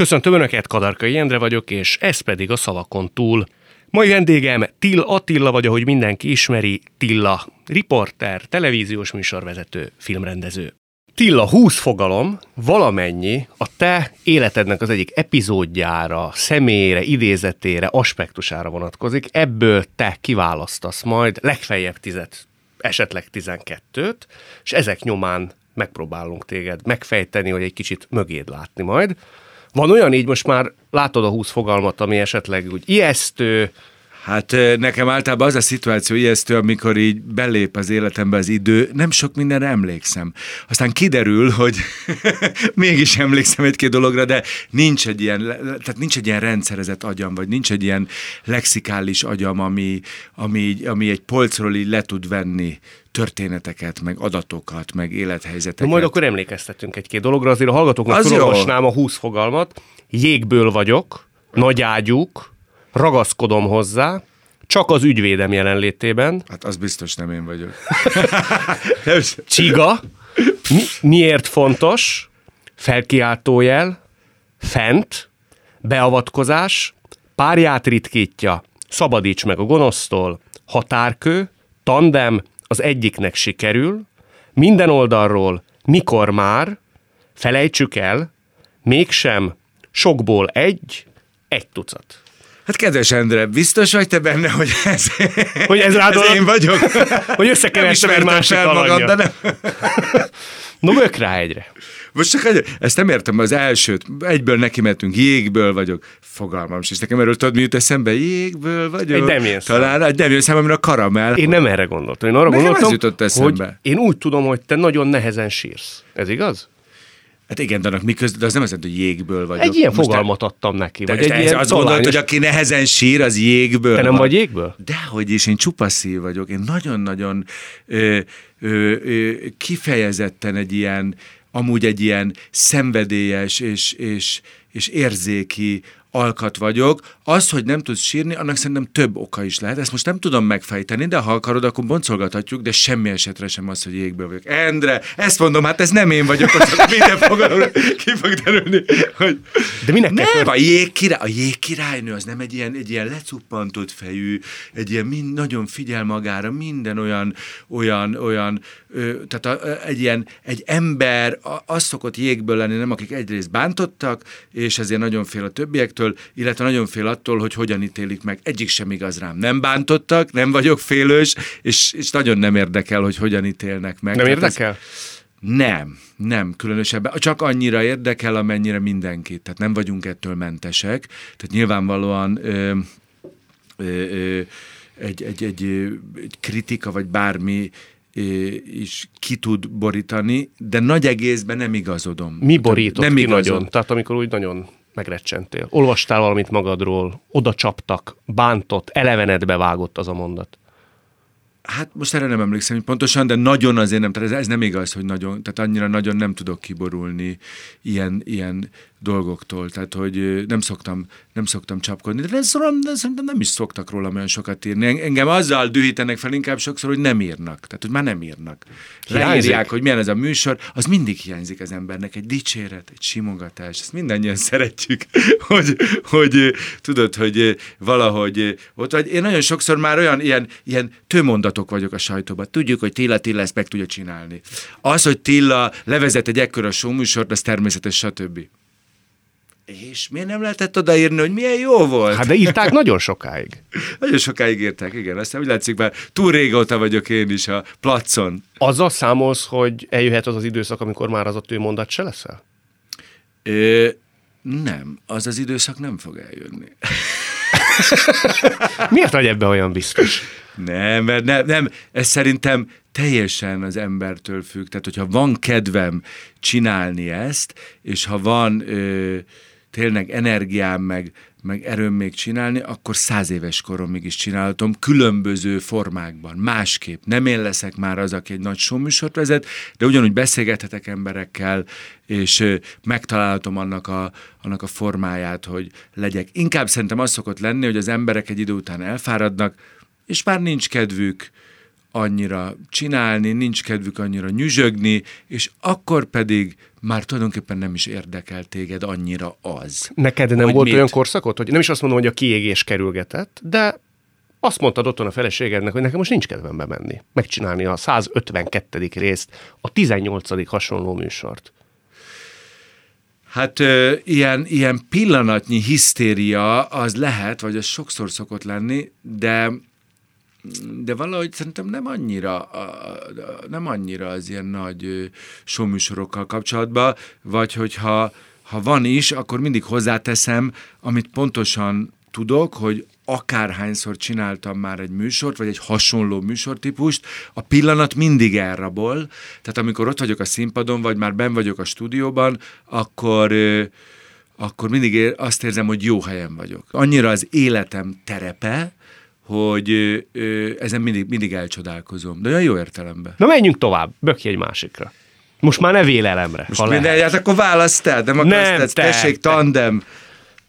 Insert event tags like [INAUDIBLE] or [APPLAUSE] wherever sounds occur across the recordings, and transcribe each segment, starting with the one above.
Köszöntöm Önöket, Kadarkai Endre vagyok, és ez pedig a szavakon túl. Mai vendégem Till Attila vagy, ahogy mindenki ismeri, Tilla, riporter, televíziós műsorvezető, filmrendező. Tilla, 20 fogalom, valamennyi a te életednek az egyik epizódjára, személyére, idézetére, aspektusára vonatkozik. Ebből te kiválasztasz majd legfeljebb tizet, esetleg tizenkettőt, és ezek nyomán megpróbálunk téged megfejteni, hogy egy kicsit mögéd látni majd. Van olyan így, most már látod a 20 fogalmat, ami esetleg úgy ijesztő, Hát nekem általában az a szituáció ijesztő, amikor így belép az életembe az idő, nem sok mindenre emlékszem. Aztán kiderül, hogy [LAUGHS] mégis emlékszem egy-két dologra, de nincs egy ilyen, tehát nincs egy ilyen rendszerezett agyam, vagy nincs egy ilyen lexikális agyam, ami, ami, ami egy polcról így le tud venni történeteket, meg adatokat, meg élethelyzeteket. majd akkor emlékeztetünk egy-két dologra, azért a hallgatóknak felolvasnám a 20 fogalmat. Jégből vagyok, nagy ágyúk, ragaszkodom hozzá, csak az ügyvédem jelenlétében. Hát az biztos nem én vagyok. [LAUGHS] Csiga, mi, miért fontos, felkiáltójel, fent, beavatkozás, párját ritkítja, szabadíts meg a gonosztól, határkő, tandem, az egyiknek sikerül, minden oldalról, mikor már, felejtsük el, mégsem, sokból egy, egy tucat. Hát kedves Endre, biztos vagy te benne, hogy ez, hogy ez, rád ez én vagyok? hogy összekevertem egy másik fel magad, de nem. [LAUGHS] no, bök rá egyre. Most csak egy, ezt nem értem, az elsőt, egyből neki mentünk, jégből vagyok, fogalmam és nekem erről tudod, mi jut eszembe, jégből vagyok. Egy demjén Talán egy demjén számomra a karamell. Én nem erre gondoltam, én arra nekem gondoltam, jutott eszembe. hogy én úgy tudom, hogy te nagyon nehezen sírsz. Ez igaz? Hát igen, de annak mi köz, de az nem az, hogy jégből vagy. Egy ilyen Most fogalmat adtam neki. Vagy egy ilyen azt gondolod, hogy aki nehezen sír, az jégből Te nem van. vagy jégből? Dehogy is, én csupa szív vagyok. Én nagyon-nagyon ö, ö, ö, kifejezetten egy ilyen, amúgy egy ilyen szenvedélyes és, és, és érzéki alkat vagyok. Az, hogy nem tudsz sírni, annak szerintem több oka is lehet. Ezt most nem tudom megfejteni, de ha akarod, akkor boncolgathatjuk, de semmi esetre sem az, hogy jégből vagyok. Endre, ezt mondom, hát ez nem én vagyok, hogy minden fogalom ki fog derülni. Hogy... De minek nem, a jégkirály, a jégkirálynő az nem egy ilyen, egy ilyen lecuppantott fejű, egy ilyen mind, nagyon figyel magára, minden olyan, olyan, olyan, ö, tehát a, egy ilyen, egy ember, az szokott jégből lenni, nem akik egyrészt bántottak, és ezért nagyon fél a többiektől, emberektől, illetve nagyon fél attól, hogy hogyan ítélik meg. Egyik sem igaz rám. Nem bántottak, nem vagyok félős, és, és nagyon nem érdekel, hogy hogyan ítélnek meg. Nem Tehát érdekel? Ez, nem, nem, különösebben. Csak annyira érdekel, amennyire mindenkit. Tehát nem vagyunk ettől mentesek. Tehát nyilvánvalóan ö, ö, ö, egy, egy, egy, egy kritika, vagy bármi is ki tud borítani, de nagy egészben nem igazodom. Mi borított nem ki igazod. nagyon? Tehát amikor úgy nagyon megrecsentél? Olvastál valamit magadról, oda csaptak, bántott, elevenedbe vágott az a mondat? Hát most erre nem emlékszem hogy pontosan, de nagyon azért nem, tehát ez, ez nem igaz, hogy nagyon, tehát annyira nagyon nem tudok kiborulni ilyen, ilyen dolgoktól, tehát hogy nem szoktam, nem szoktam csapkodni, de, ez, de szerintem nem is szoktak róla olyan sokat írni. Engem azzal dühítenek fel inkább sokszor, hogy nem írnak, tehát hogy már nem írnak. Leírják, hogy milyen ez a műsor, az mindig hiányzik az embernek, egy dicséret, egy simogatás, ezt mindannyian [LAUGHS] szeretjük, hogy, hogy tudod, hogy valahogy ott vagy. Én nagyon sokszor már olyan ilyen, ilyen tőmondatok vagyok a sajtóban. Tudjuk, hogy Tilla Tilla ezt meg tudja csinálni. Az, hogy Tilla levezet egy ekkora show műsort, az természetes, stb. És miért nem lehetett odaírni, hogy milyen jó volt? Hát de írták nagyon sokáig. [LAUGHS] nagyon sokáig írták, igen. Aztán úgy látszik, már túl régóta vagyok én is a placon. Azzal számolsz, hogy eljöhet az az időszak, amikor már az a mondat se leszel? Ö, nem, az az időszak nem fog eljönni. [LAUGHS] [LAUGHS] Miért vagy ebbe olyan biztos? Nem, mert nem, nem, ez szerintem teljesen az embertől függ. Tehát, hogyha van kedvem csinálni ezt, és ha van... Ö, tényleg energiám, meg, meg erőm még csinálni, akkor száz éves koromig is csinálhatom, különböző formákban, másképp. Nem én leszek már az, aki egy nagy showműsort vezet, de ugyanúgy beszélgethetek emberekkel, és megtalálhatom annak a, annak a formáját, hogy legyek. Inkább szerintem az szokott lenni, hogy az emberek egy idő után elfáradnak, és már nincs kedvük annyira csinálni, nincs kedvük annyira nyüzsögni, és akkor pedig már tulajdonképpen nem is érdekel téged annyira az. Neked nem volt mit? olyan korszakot, hogy nem is azt mondom, hogy a kiégés kerülgetett, de azt mondtad otthon a feleségednek, hogy nekem most nincs kedvem bemenni, megcsinálni a 152. részt, a 18. hasonló műsort. Hát ö, ilyen, ilyen pillanatnyi hisztéria az lehet, vagy az sokszor szokott lenni, de de valahogy szerintem nem annyira, nem annyira az ilyen nagy showműsorokkal kapcsolatban, vagy hogyha ha van is, akkor mindig hozzáteszem, amit pontosan tudok, hogy akárhányszor csináltam már egy műsort, vagy egy hasonló műsortípust, a pillanat mindig elrabol. Tehát amikor ott vagyok a színpadon, vagy már ben vagyok a stúdióban, akkor akkor mindig azt érzem, hogy jó helyen vagyok. Annyira az életem terepe, hogy ezen mindig, mindig elcsodálkozom. De olyan jó értelemben. Na menjünk tovább, bökj egy másikra. Most már ne vélelemre. Most minden, hát akkor választál, nem akarsz, te, tessék, tandem. Te.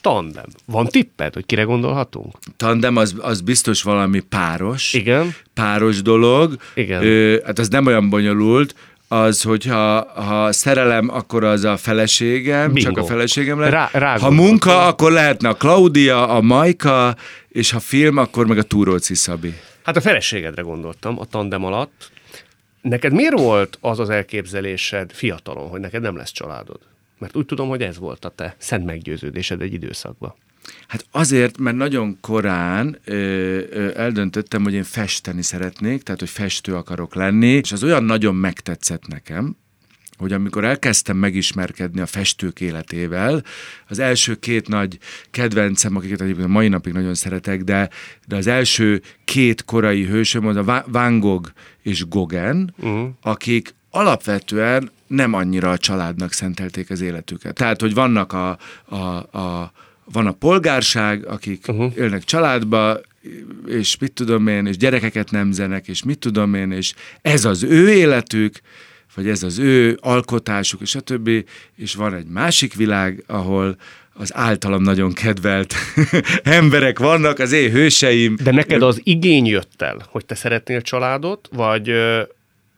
Tandem. Van tipped, hogy kire gondolhatunk? Tandem az, az biztos valami páros. Igen. Páros dolog. Igen. Ö, hát az nem olyan bonyolult, az, hogyha ha szerelem, akkor az a feleségem, Bingo. csak a feleségem lehet. Rá, ha munka, akkor lehetne a Klaudia, a Majka, és ha film, akkor meg a Túróci Szabi. Hát a feleségedre gondoltam a tandem alatt. Neked miért volt az az elképzelésed fiatalon, hogy neked nem lesz családod? Mert úgy tudom, hogy ez volt a te szent meggyőződésed egy időszakban. Hát azért, mert nagyon korán ö, ö, eldöntöttem, hogy én festeni szeretnék, tehát hogy festő akarok lenni, és az olyan nagyon megtetszett nekem, hogy amikor elkezdtem megismerkedni a festők életével, az első két nagy kedvencem, akiket egyébként mai napig nagyon szeretek, de, de az első két korai hősöm az a Van Gogh és Gauguin, uh-huh. akik alapvetően nem annyira a családnak szentelték az életüket. Tehát, hogy vannak a, a, a van a polgárság, akik uh-huh. élnek családba, és mit tudom én, és gyerekeket nemzenek, és mit tudom én, és ez az ő életük, vagy ez az ő alkotásuk, és a többi, és van egy másik világ, ahol az általam nagyon kedvelt [LAUGHS] emberek vannak, az én hőseim. De neked az igény jött el, hogy te szeretnél családot, vagy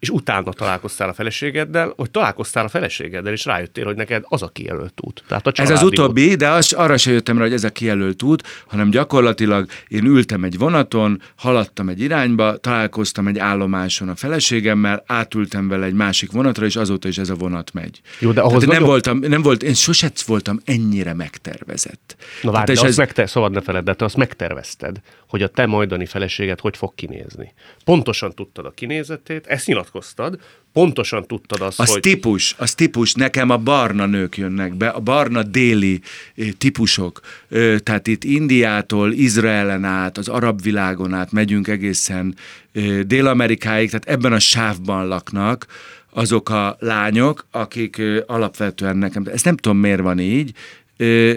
és utána találkoztál a feleségeddel, hogy találkoztál a feleségeddel, és rájöttél, hogy neked az a kijelölt út. Tehát a ez az utóbbi, út. de az, arra se jöttem rá, hogy ez a kijelölt út, hanem gyakorlatilag én ültem egy vonaton, haladtam egy irányba, találkoztam egy állomáson a feleségemmel, átültem vele egy másik vonatra, és azóta is ez a vonat megy. Jó, de ahhoz nem voltam, nem volt, én sosem voltam ennyire megtervezett. Na várj, de ez... megte- szabad ne feled, de te azt megtervezted, hogy a te majdani feleséged hogy fog kinézni. Pontosan tudtad a kinézetét, ezt nyilatkoztad, pontosan tudtad azt, az hogy... típus, az típus, nekem a barna nők jönnek be, a barna déli eh, típusok, eh, tehát itt Indiától, Izraelen át, az arab világon át megyünk egészen eh, Dél-Amerikáig, tehát ebben a sávban laknak, azok a lányok, akik alapvetően nekem, ezt nem tudom miért van így,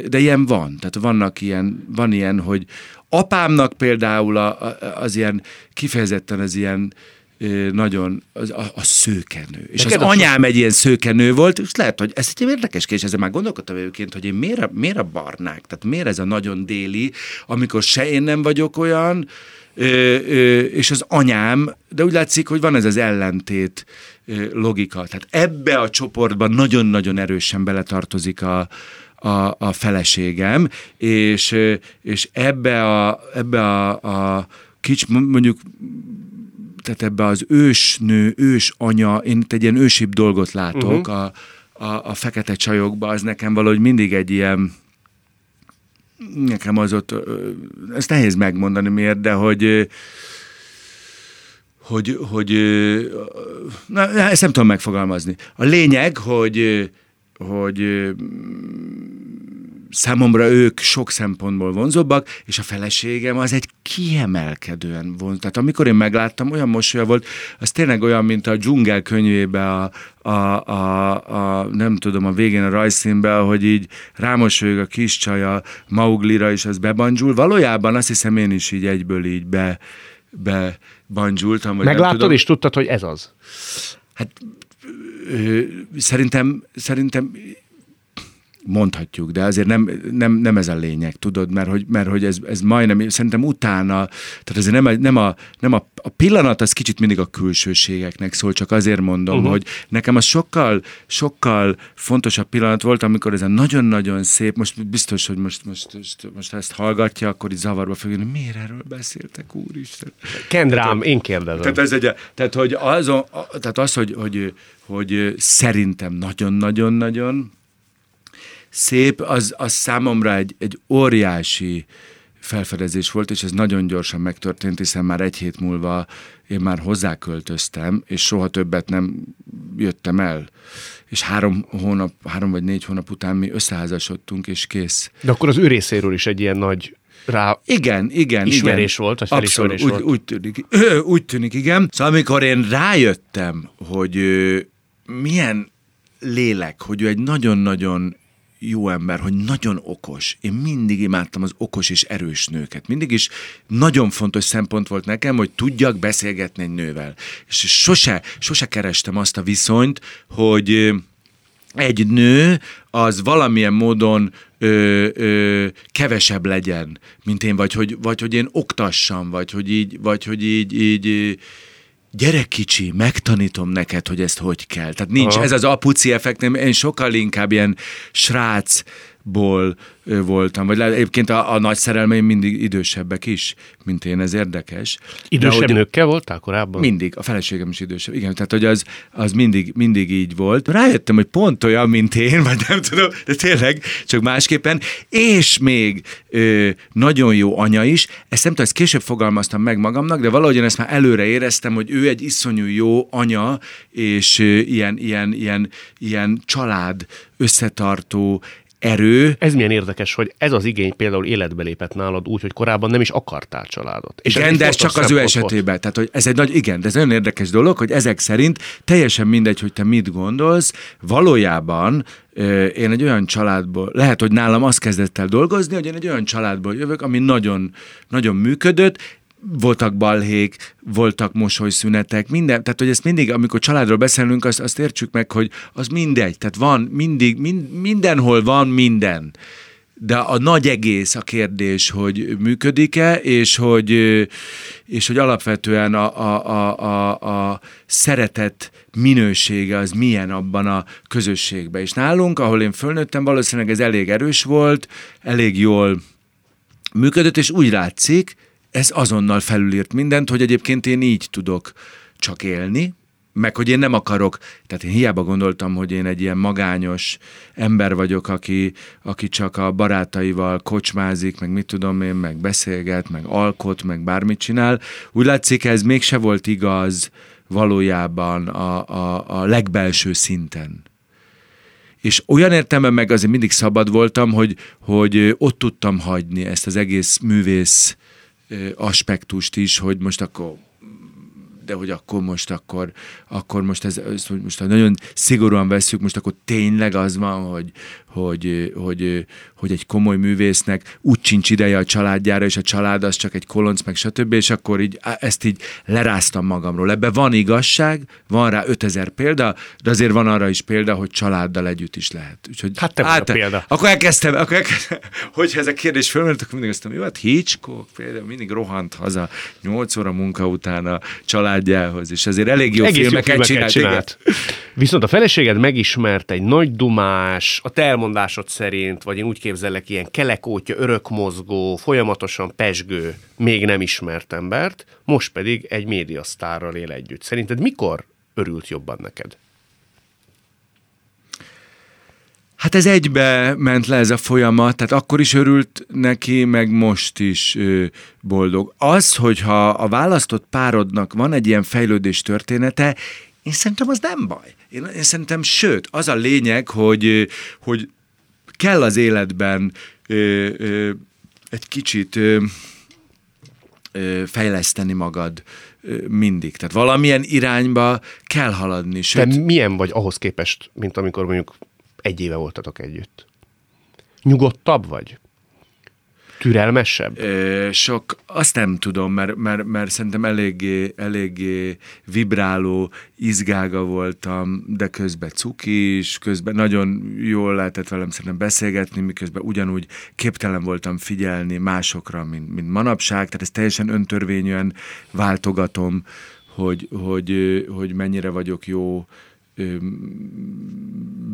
de ilyen van. Tehát vannak ilyen, van ilyen, hogy apámnak például a, az ilyen, kifejezetten az ilyen nagyon az, a, a szőkenő. És Neked az anyám egy ilyen szőkenő volt, és lehet, hogy ez egy érdekes kérdés, ezzel már gondolkodtam őként, hogy én miért a, miért a barnák, tehát miért ez a nagyon déli, amikor se én nem vagyok olyan, ö, ö, és az anyám, de úgy látszik, hogy van ez az ellentét ö, logika. Tehát ebbe a csoportban nagyon-nagyon erősen beletartozik a, a, a feleségem, és, és ebbe a, ebbe a, a kics, mondjuk tehát ebbe az ősnő, ős anya, én itt egy ilyen ősibb dolgot látok uh-huh. a, a, a fekete csajokba, az nekem valahogy mindig egy ilyen, nekem az ott, ezt nehéz megmondani miért, de hogy hogy, hogy na, ezt nem tudom megfogalmazni. A lényeg, hogy hogy számomra ők sok szempontból vonzóbbak, és a feleségem az egy kiemelkedően vonz. Tehát amikor én megláttam, olyan mosolya volt, az tényleg olyan, mint a dzsungel könyvébe a, a, a, a, nem tudom, a végén a rajzszínbe, hogy így rámosolyog a kis csaja Mauglira, és az bebandzsul. Valójában azt hiszem én is így egyből így be, be bandzsultam. Megláttad és tudtad, hogy ez az? Hát szerintem, szerintem mondhatjuk, de azért nem, nem, nem ez a lényeg, tudod, mert hogy, mert hogy ez, ez majdnem, szerintem utána, tehát azért nem a, nem, a, nem a, a pillanat, az kicsit mindig a külsőségeknek szól, csak azért mondom, uh-huh. hogy nekem az sokkal, sokkal fontosabb pillanat volt, amikor ez a nagyon-nagyon szép, most biztos, hogy most, most, most, most ezt hallgatja, akkor így zavarba fog jönni, miért erről beszéltek, úristen? Kendrám, én kérdezem. Tehát, ez egy, tehát, hogy az, tehát az, hogy, hogy, hogy szerintem nagyon-nagyon-nagyon szép, az, az számomra egy, egy óriási felfedezés volt, és ez nagyon gyorsan megtörtént, hiszen már egy hét múlva én már hozzáköltöztem, és soha többet nem jöttem el. És három hónap, három vagy négy hónap után mi összeházasodtunk, és kész. De akkor az ő részéről is egy ilyen nagy rá igen, igen, ismerés igen. volt, vagy Abszolút, volt. Úgy, úgy, tűnik, [CLEARS THROAT] úgy tűnik, igen. Szóval amikor én rájöttem, hogy milyen lélek, hogy ő egy nagyon-nagyon jó ember, hogy nagyon okos. Én mindig imádtam az okos és erős nőket. Mindig is nagyon fontos szempont volt nekem, hogy tudjak beszélgetni egy nővel. És sose, sose kerestem azt a viszonyt, hogy egy nő az valamilyen módon ö, ö, kevesebb legyen, mint én, vagy hogy, vagy hogy én oktassam, vagy hogy így, vagy hogy így, így gyerek kicsi, megtanítom neked, hogy ezt hogy kell. Tehát nincs Aha. ez az apuci effekt, én sokkal inkább ilyen srácból voltam, vagy egyébként a, a nagy szerelmeim mindig idősebbek is, mint én, ez érdekes. Idősebb nőkkel voltál korábban? Mindig, a feleségem is idősebb. Igen, tehát hogy az, az mindig, mindig így volt. Rájöttem, hogy pont olyan, mint én, vagy nem tudom, de tényleg, csak másképpen, és még ö, nagyon jó anya is. Ezt nem tudom, ezt később fogalmaztam meg magamnak, de valahogy én ezt már előre éreztem, hogy ő egy iszonyú jó anya, és ö, ilyen, ilyen, ilyen, ilyen család összetartó, erő. Ez milyen érdekes, hogy ez az igény például életbe lépett nálad úgy, hogy korábban nem is akartál családot. És igen, de ez csak az ő esetében. Tehát, hogy ez egy nagy, igen, de ez nagyon érdekes dolog, hogy ezek szerint teljesen mindegy, hogy te mit gondolsz, valójában én egy olyan családból, lehet, hogy nálam azt kezdett el dolgozni, hogy én egy olyan családból jövök, ami nagyon, nagyon működött, voltak balhék, voltak mosolyszünetek, minden, tehát hogy ezt mindig, amikor családról beszélünk, azt, azt értsük meg, hogy az mindegy, tehát van mindig, mind, mindenhol van minden. De a nagy egész a kérdés, hogy működik-e, és hogy, és hogy alapvetően a, a, a, a, a szeretet minősége az milyen abban a közösségben. És nálunk, ahol én fölnőttem, valószínűleg ez elég erős volt, elég jól működött, és úgy látszik, ez azonnal felülírt mindent, hogy egyébként én így tudok csak élni, meg hogy én nem akarok, tehát én hiába gondoltam, hogy én egy ilyen magányos ember vagyok, aki, aki csak a barátaival kocsmázik, meg mit tudom én, meg beszélget, meg alkot, meg bármit csinál. Úgy látszik, ez mégse volt igaz valójában a, a, a legbelső szinten. És olyan értelemben meg azért mindig szabad voltam, hogy, hogy ott tudtam hagyni ezt az egész művész aspektust is, hogy most akkor de hogy akkor most, akkor, akkor most ez, ez most ha nagyon szigorúan veszük, most akkor tényleg az van, hogy, hogy, hogy, hogy egy komoly művésznek úgy sincs ideje a családjára, és a család az csak egy kolonc, meg stb., és akkor így ezt így leráztam magamról. Ebben van igazság, van rá 5000 példa, de azért van arra is példa, hogy családdal együtt is lehet. Úgyhogy, hát te át, a példa. Akkor elkezdtem, akkor elkezdtem, [LAUGHS] hogyha ez a kérdés fölmerült, akkor mindig azt mondom, jó, hát Hitchcock például mindig rohant haza 8 óra munka után a családjához, és azért elég jó Egész filmeket, jó filmeket csinált. csinált. Viszont a feleséged megismert egy nagy dumás, a te elmondásod szerint, vagy én úgy képzelek, ilyen kelekótja, örökmozgó, folyamatosan pesgő, még nem ismert embert, most pedig egy médiasztárral él együtt. Szerinted mikor örült jobban neked? Hát ez egybe ment le ez a folyamat, tehát akkor is örült neki, meg most is boldog. Az, hogyha a választott párodnak van egy ilyen fejlődés története, én szerintem az nem baj. Én, én szerintem, sőt, az a lényeg, hogy, hogy kell az életben ö, ö, egy kicsit ö, ö, fejleszteni magad ö, mindig. Tehát valamilyen irányba kell haladni. Sőt, Te milyen vagy ahhoz képest, mint amikor mondjuk egy éve voltatok együtt? Nyugodtabb vagy? Türelmesebb? Sok, azt nem tudom, mert, mert, mert szerintem eléggé, eléggé vibráló, izgága voltam, de közben cuki is, közben nagyon jól lehetett velem szerintem beszélgetni, miközben ugyanúgy képtelen voltam figyelni másokra, mint, mint manapság, tehát ez teljesen öntörvényűen váltogatom, hogy, hogy, hogy mennyire vagyok jó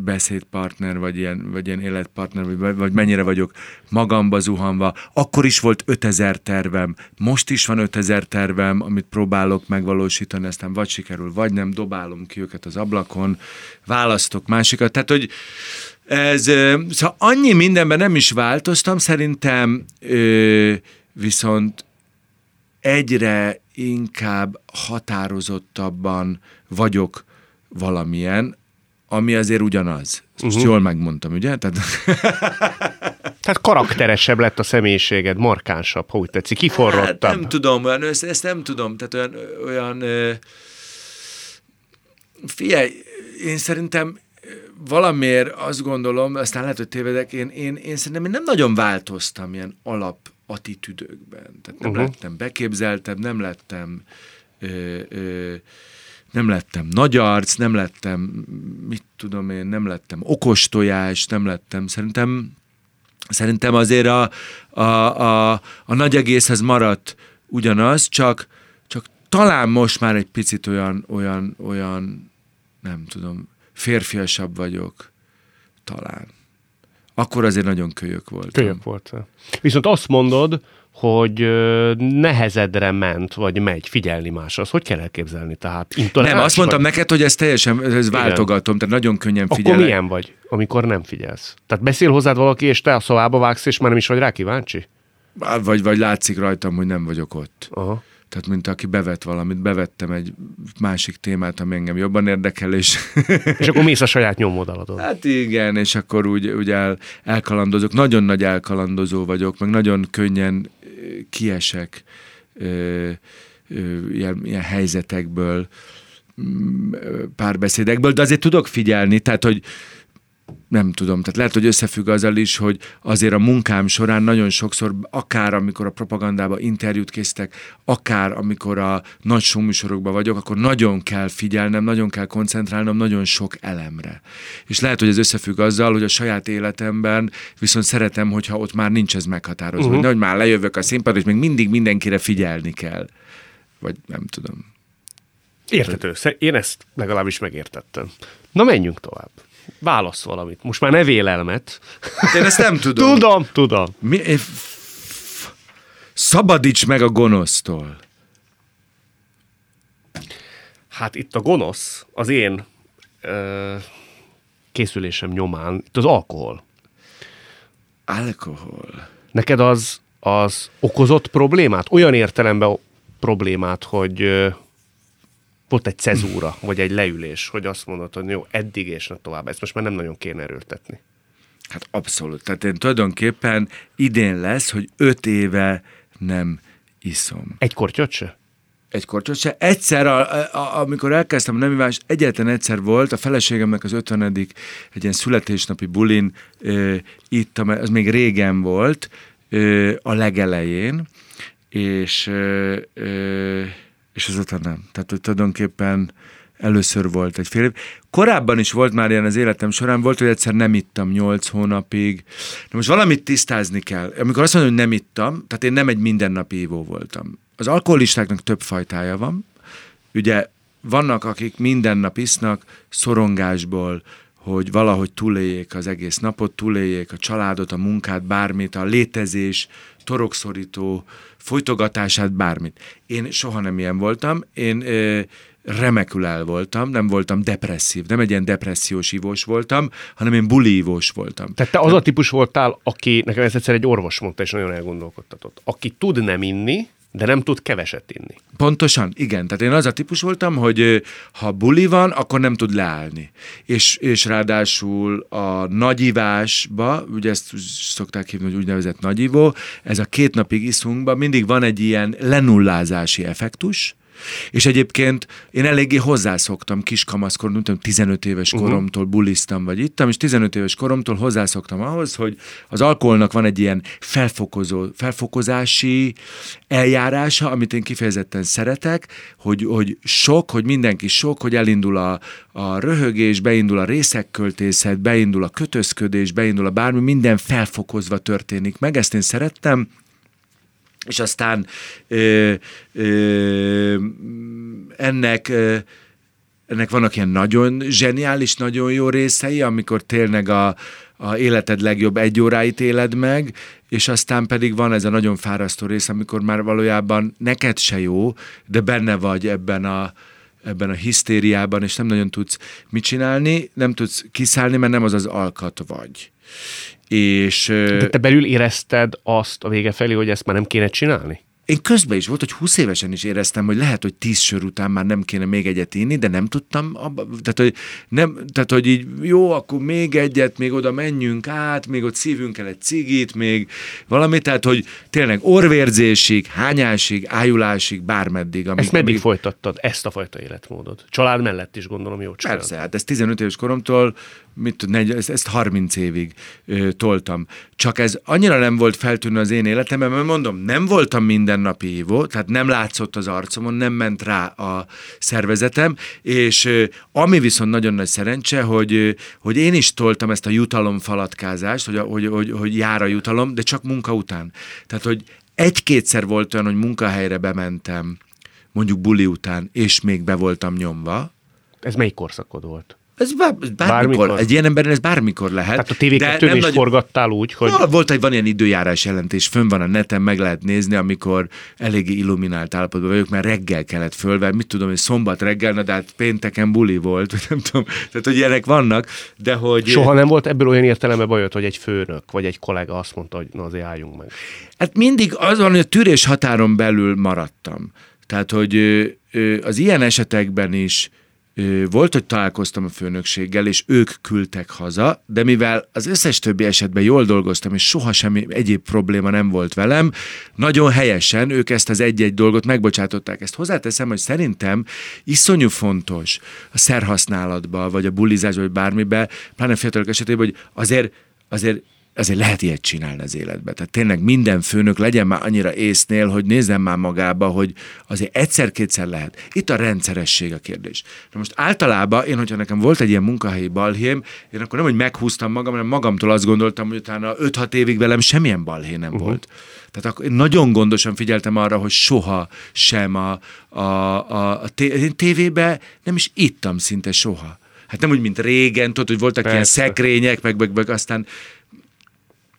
beszédpartner, vagy ilyen, vagy ilyen életpartner, vagy, vagy mennyire vagyok magamba zuhanva. Akkor is volt 5000 tervem, most is van 5000 tervem, amit próbálok megvalósítani, aztán vagy sikerül, vagy nem, dobálom ki őket az ablakon, választok másikat. Tehát, hogy ez, szóval annyi mindenben nem is változtam, szerintem ö, viszont egyre inkább határozottabban vagyok valamilyen, ami azért ugyanaz. Ezt most uh-huh. jól megmondtam, ugye? Tehát... [LAUGHS] Tehát karakteresebb lett a személyiséged, markánsabb, ha úgy tetszik, kiforrottabb. Hát nem tudom, olyan, ezt, ezt nem tudom, tehát olyan, olyan ö... figyelj, én szerintem valamiért azt gondolom, aztán lehet, hogy tévedek, én, én, én szerintem én nem nagyon változtam ilyen alap attitűdökben. Tehát nem uh-huh. lettem beképzeltebb, nem lettem ö, ö, nem lettem nagy arc, nem lettem, mit tudom én, nem lettem okos tojás, nem lettem, szerintem, szerintem azért a, a, a, a nagy egészhez maradt ugyanaz, csak, csak talán most már egy picit olyan, olyan, olyan, nem tudom, férfiasabb vagyok, talán. Akkor azért nagyon kölyök volt. Kölyök volt. Viszont azt mondod, hogy nehezedre ment, vagy megy figyelni máshoz. Hogy kell elképzelni? Tehát Nem, azt mondtam vagy? neked, hogy ez teljesen, ez váltogatom, tehát nagyon könnyen figyelek. Akkor milyen vagy, amikor nem figyelsz? Tehát beszél hozzád valaki, és te a szobába vágsz, és már nem is vagy rá kíváncsi? Vagy, vagy látszik rajtam, hogy nem vagyok ott. Aha. Tehát, mint aki bevet valamit, bevettem egy másik témát, ami engem jobban érdekel, és... [LAUGHS] és akkor mész a saját nyomodaladon. Hát igen, és akkor úgy, úgy el, elkalandozok. Nagyon nagy elkalandozó vagyok, meg nagyon könnyen kiesek ilyen, ilyen helyzetekből, párbeszédekből, de azért tudok figyelni, tehát, hogy nem tudom, tehát lehet, hogy összefügg azzal is, hogy azért a munkám során nagyon sokszor, akár amikor a propagandába interjút készítek, akár amikor a nagy showműsorokban vagyok, akkor nagyon kell figyelnem, nagyon kell koncentrálnom nagyon sok elemre. És lehet, hogy ez összefügg azzal, hogy a saját életemben viszont szeretem, hogyha ott már nincs ez meghatározva, uh-huh. hogy már lejövök a színpadra, és még mindig mindenkire figyelni kell. Vagy nem tudom. Értető. Én ezt legalábbis megértettem. Na menjünk tovább. Válasz valamit. Most már ne vélelmet. Hát én ezt nem [LAUGHS] tudom. tudom, tudom. Mi, szabadíts meg a gonosztól. Hát itt a gonosz az én ö, készülésem nyomán, itt az alkohol. Alkohol. Neked az, az okozott problémát? Olyan értelemben problémát, hogy volt egy cezúra, vagy egy leülés, hogy azt mondod, hogy jó, eddig és ne tovább. Ezt most már nem nagyon kéne erőltetni. Hát abszolút. Tehát én tulajdonképpen idén lesz, hogy öt éve nem iszom. Egy kortyot se? Egy kortyot se. Egyszer, a, a, amikor elkezdtem a nemivás, egyetlen egyszer volt, a feleségemnek az ötvenedik egy ilyen születésnapi bulin e, itt, az még régen volt, e, a legelején, és e, és azóta nem. Tehát, hogy tulajdonképpen először volt egy fél év. Korábban is volt már ilyen az életem során, volt, hogy egyszer nem ittam nyolc hónapig. De most valamit tisztázni kell. Amikor azt mondom, hogy nem ittam, tehát én nem egy mindennapi ívó voltam. Az alkoholistáknak több fajtája van. Ugye vannak, akik minden nap isznak szorongásból, hogy valahogy túléljék az egész napot, túléljék a családot, a munkát, bármit, a létezés, torokszorító folytogatását, bármit. Én soha nem ilyen voltam, én ö, remekül el voltam, nem voltam depresszív, nem egy ilyen depressziós ívós voltam, hanem én bulívós voltam. Tehát te az a típus voltál, aki, nekem ez egyszer egy orvos mondta, és nagyon elgondolkodtatott, aki tud nem inni, de nem tud keveset inni. Pontosan, igen. Tehát én az a típus voltam, hogy ha buli van, akkor nem tud leállni. És, és ráadásul a nagyivásba, ugye ezt szokták hívni, hogy úgynevezett nagyivó, ez a két napig iszunkban mindig van egy ilyen lenullázási effektus, És egyébként én eléggé hozzászoktam kiskamaszkorom, nem tudom, 15 éves koromtól buliztam, vagy ittam, és 15 éves koromtól hozzászoktam ahhoz, hogy az alkoholnak van egy ilyen felfokozó, felfokozási eljárása, amit én kifejezetten szeretek, hogy, hogy sok, hogy mindenki sok, hogy elindul a, a röhögés, beindul a részekköltészet, beindul a kötözködés, beindul a bármi, minden felfokozva történik meg. Ezt én szerettem, és aztán ö, ö, ennek ö, ennek vannak ilyen nagyon zseniális, nagyon jó részei, amikor tényleg a, a életed legjobb egy óráit éled meg, és aztán pedig van ez a nagyon fárasztó rész, amikor már valójában neked se jó, de benne vagy ebben a, ebben a hisztériában, és nem nagyon tudsz mit csinálni, nem tudsz kiszállni, mert nem az az alkat vagy. És, De te belül érezted azt a vége felé, hogy ezt már nem kéne csinálni? Én közben is volt, hogy 20 évesen is éreztem, hogy lehet, hogy 10 sör után már nem kéne még egyet inni, de nem tudtam, abba, tehát, hogy nem, tehát, hogy így jó, akkor még egyet, még oda menjünk át, még ott szívünk el egy cigit, még valami, tehát, hogy tényleg orvérzésig, hányásig, ájulásig, bármeddig. Amíg, ezt meddig amíg... folytattad, ezt a fajta életmódot? Család mellett is gondolom jó csinálod. Persze, hát ez 15 éves koromtól mit tud, ezt, ezt 30 évig ö, toltam. Csak ez annyira nem volt feltűnő az én életemben, mert mondom, nem voltam mindennapi hívó, tehát nem látszott az arcomon, nem ment rá a szervezetem, és ö, ami viszont nagyon nagy szerencse, hogy, ö, hogy én is toltam ezt a jutalomfalatkázást, hogy, hogy, hogy, hogy jár a jutalom, de csak munka után. Tehát, hogy egy-kétszer volt olyan, hogy munkahelyre bementem, mondjuk buli után, és még be voltam nyomva. Ez melyik korszakod volt? Ez bármikor, bármikor. Egy ilyen emberen ez bármikor lehet. Tehát a tv 2 is nagy... forgattál úgy, hogy... No, volt egy van ilyen időjárás jelentés, fönn van a neten, meg lehet nézni, amikor eléggé illuminált állapotban vagyok, mert reggel kellett fölvenni, mit tudom, hogy szombat reggel, na, de hát pénteken buli volt, nem tudom, tehát hogy ilyenek vannak, de hogy... Soha nem volt ebből olyan értelemben bajod, hogy egy főnök, vagy egy kollega azt mondta, hogy na azért álljunk meg. Hát mindig az van, hogy a tűrés határon belül maradtam. Tehát, hogy az ilyen esetekben is volt, hogy találkoztam a főnökséggel, és ők küldtek haza, de mivel az összes többi esetben jól dolgoztam, és soha semmi egyéb probléma nem volt velem, nagyon helyesen ők ezt az egy-egy dolgot megbocsátották. Ezt hozzáteszem, hogy szerintem iszonyú fontos a szerhasználatba, vagy a bulizásba, vagy bármibe, pláne fiatalok esetében, hogy azért azért azért lehet ilyet csinálni az életbe. Tehát tényleg minden főnök legyen már annyira észnél, hogy nézzen már magába, hogy azért egyszer-kétszer lehet. Itt a rendszeresség a kérdés. Na most általában én, hogyha nekem volt egy ilyen munkahelyi balhém, én akkor nem, hogy meghúztam magam, hanem magamtól azt gondoltam, hogy utána 5-6 évig velem semmilyen balhé nem uh-huh. volt. Tehát akkor én nagyon gondosan figyeltem arra, hogy soha sem a, a, a, a tévébe nem is ittam szinte soha. Hát nem úgy, mint régen, tudod, hogy voltak Persze. ilyen szekrények, meg, meg, meg aztán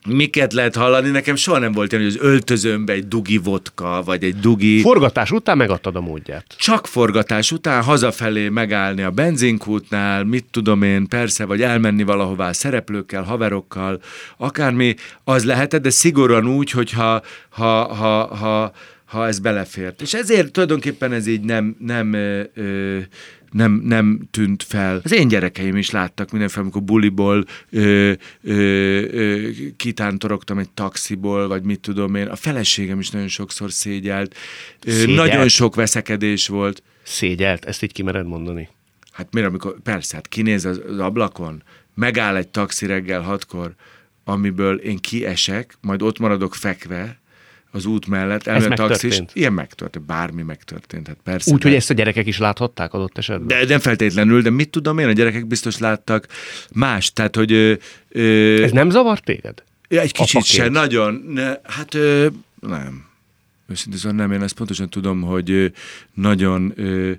miket lehet hallani, nekem soha nem volt ilyen, hogy az öltözőmbe egy dugi vodka, vagy egy dugi... Forgatás után megadtad a módját. Csak forgatás után hazafelé megállni a benzinkútnál, mit tudom én, persze, vagy elmenni valahová szereplőkkel, haverokkal, akármi, az lehetett, de szigorúan úgy, hogyha ha, ha, ha, ha ez belefért. És ezért tulajdonképpen ez így nem, nem ö, ö, nem, nem tűnt fel. Az én gyerekeim is láttak mindenféle, amikor buliból ö, ö, ö, kitántorogtam egy taxiból, vagy mit tudom én. A feleségem is nagyon sokszor szégyelt. szégyelt. Nagyon sok veszekedés volt. Szégyelt? Ezt így kimered mondani? Hát miért, amikor, persze, hát kinéz az, az ablakon, megáll egy taxi reggel hatkor, amiből én kiesek, majd ott maradok fekve, az út mellett, elmegy a taxis. Ilyen megtörtént, bármi megtörtént. Hát persze. Úgy, hogy ezt a gyerekek is láthatták adott esetben? De nem feltétlenül, de mit tudom én, a gyerekek biztos láttak más, tehát hogy... Ö, ö, Ez nem zavart téged? Egy kicsit se, nagyon. Ne, hát ö, nem. Őszintén szóval nem, én ezt pontosan tudom, hogy ö, nagyon ö,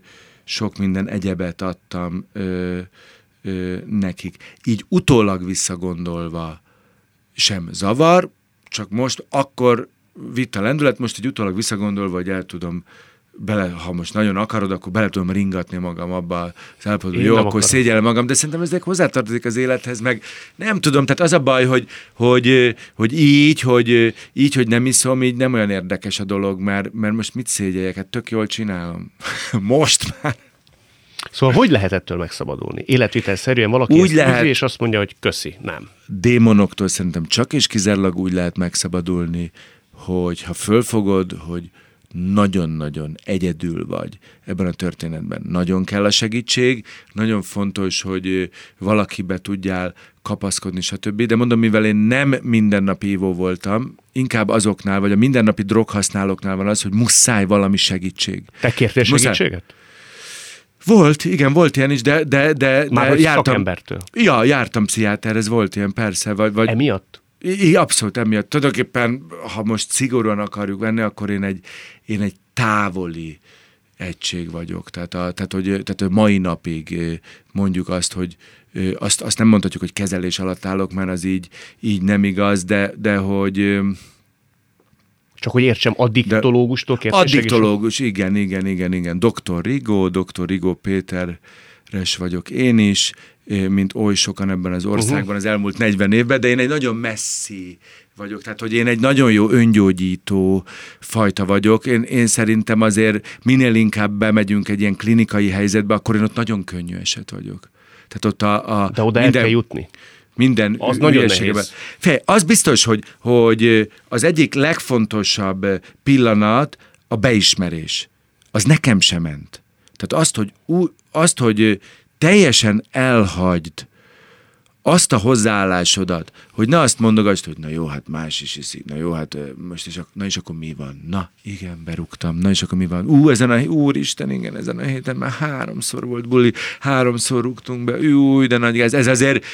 sok minden egyebet adtam ö, ö, nekik. Így utólag visszagondolva sem zavar, csak most akkor vitt a lendület, most egy utólag visszagondolva, hogy el tudom bele, ha most nagyon akarod, akkor bele tudom ringatni magam abba az állapotba, jó, akkor szégyellem magam, de szerintem ezek hozzátartozik az élethez, meg nem tudom, tehát az a baj, hogy, hogy, hogy így, hogy így, hogy nem iszom, így nem olyan érdekes a dolog, mert, mert most mit szégyeljek, hát tök jól csinálom. [LAUGHS] most már. Szóval hogy lehet ettől megszabadulni? Életvitelszerűen valaki úgy lehet, és azt mondja, hogy köszi, nem. Démonoktól szerintem csak és kizárólag úgy lehet megszabadulni, hogy ha fölfogod, hogy nagyon-nagyon egyedül vagy ebben a történetben. Nagyon kell a segítség, nagyon fontos, hogy valakibe tudjál kapaszkodni, stb. De mondom, mivel én nem mindennapi ívó voltam, inkább azoknál, vagy a mindennapi droghasználóknál van az, hogy muszáj valami segítség. Te kértél segítséget? Volt, igen, volt ilyen is, de, de, de, Már de jártam. Szakembertől. Ja, jártam pszichiáterhez, volt ilyen, persze. Vagy, vagy, Emiatt? I, abszolút emiatt. Tulajdonképpen, ha most szigorúan akarjuk venni, akkor én egy, én egy távoli egység vagyok. Tehát, a, tehát, hogy, tehát mai napig mondjuk azt, hogy azt, azt nem mondhatjuk, hogy kezelés alatt állok, mert az így, így nem igaz, de, de hogy csak hogy értsem, addiktológustól kértél Addiktológus, igen, igen, igen, igen. Dr. Rigó, Dr. Rigó Péteres vagyok én is, mint oly sokan ebben az országban uh-huh. az elmúlt 40 évben, de én egy nagyon messzi vagyok, tehát hogy én egy nagyon jó öngyógyító fajta vagyok. Én, én szerintem azért minél inkább bemegyünk egy ilyen klinikai helyzetbe, akkor én ott nagyon könnyű eset vagyok. Tehát ott a, a De oda minden, el kell jutni minden az nagyon nehéz. Fej, az biztos, hogy, hogy az egyik legfontosabb pillanat a beismerés. Az nekem sem ment. Tehát azt, hogy, azt, hogy teljesen elhagyd azt a hozzáállásodat, hogy ne azt mondogasd, hogy na jó, hát más is iszik, na jó, hát most is, na és akkor mi van? Na, igen, berúgtam, na és akkor mi van? Ú, ezen a, úristen, igen, ezen a héten már háromszor volt buli, háromszor rúgtunk be, új, de nagy gáz. Ez azért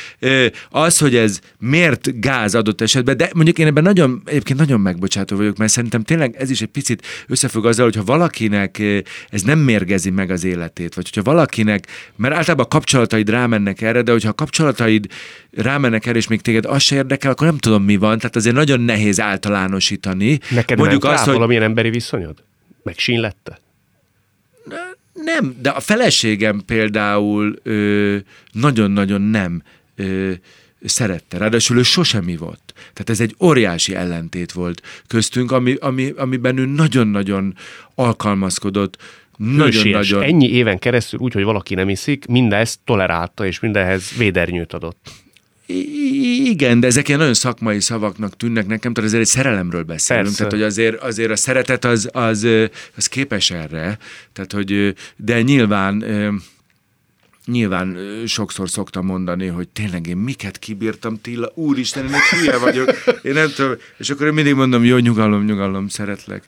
az, hogy ez miért gáz adott esetben, de mondjuk én ebben nagyon, egyébként nagyon megbocsátó vagyok, mert szerintem tényleg ez is egy picit összefügg azzal, hogyha valakinek ez nem mérgezi meg az életét, vagy hogyha valakinek, mert általában a kapcsolataid rámennek erre, de hogyha a kapcsolataid rámennek el, és még téged az se érdekel, akkor nem tudom, mi van. Tehát azért nagyon nehéz általánosítani. Neked Mondjuk azt, hogy... valamilyen emberi viszonyod? Meg sínlette? Nem, de a feleségem például ö, nagyon-nagyon nem ö, szerette. Ráadásul ő sosem volt. Tehát ez egy óriási ellentét volt köztünk, ami, ami, amiben ő nagyon-nagyon alkalmazkodott, nagyon-nagyon... Ennyi éven keresztül úgy, hogy valaki nem iszik, mindezt tolerálta, és mindenhez védernyőt adott. Igen, de ezek ilyen nagyon szakmai szavaknak tűnnek nekem, tehát azért egy szerelemről beszélünk, Persze. tehát hogy azért, azért a szeretet az, az, az képes erre, tehát hogy, de nyilván nyilván sokszor szoktam mondani, hogy tényleg én miket kibírtam, Tilla, úristen, én egy hülye vagyok, én nem tudom, és akkor én mindig mondom, jó, nyugalom, nyugalom, szeretlek.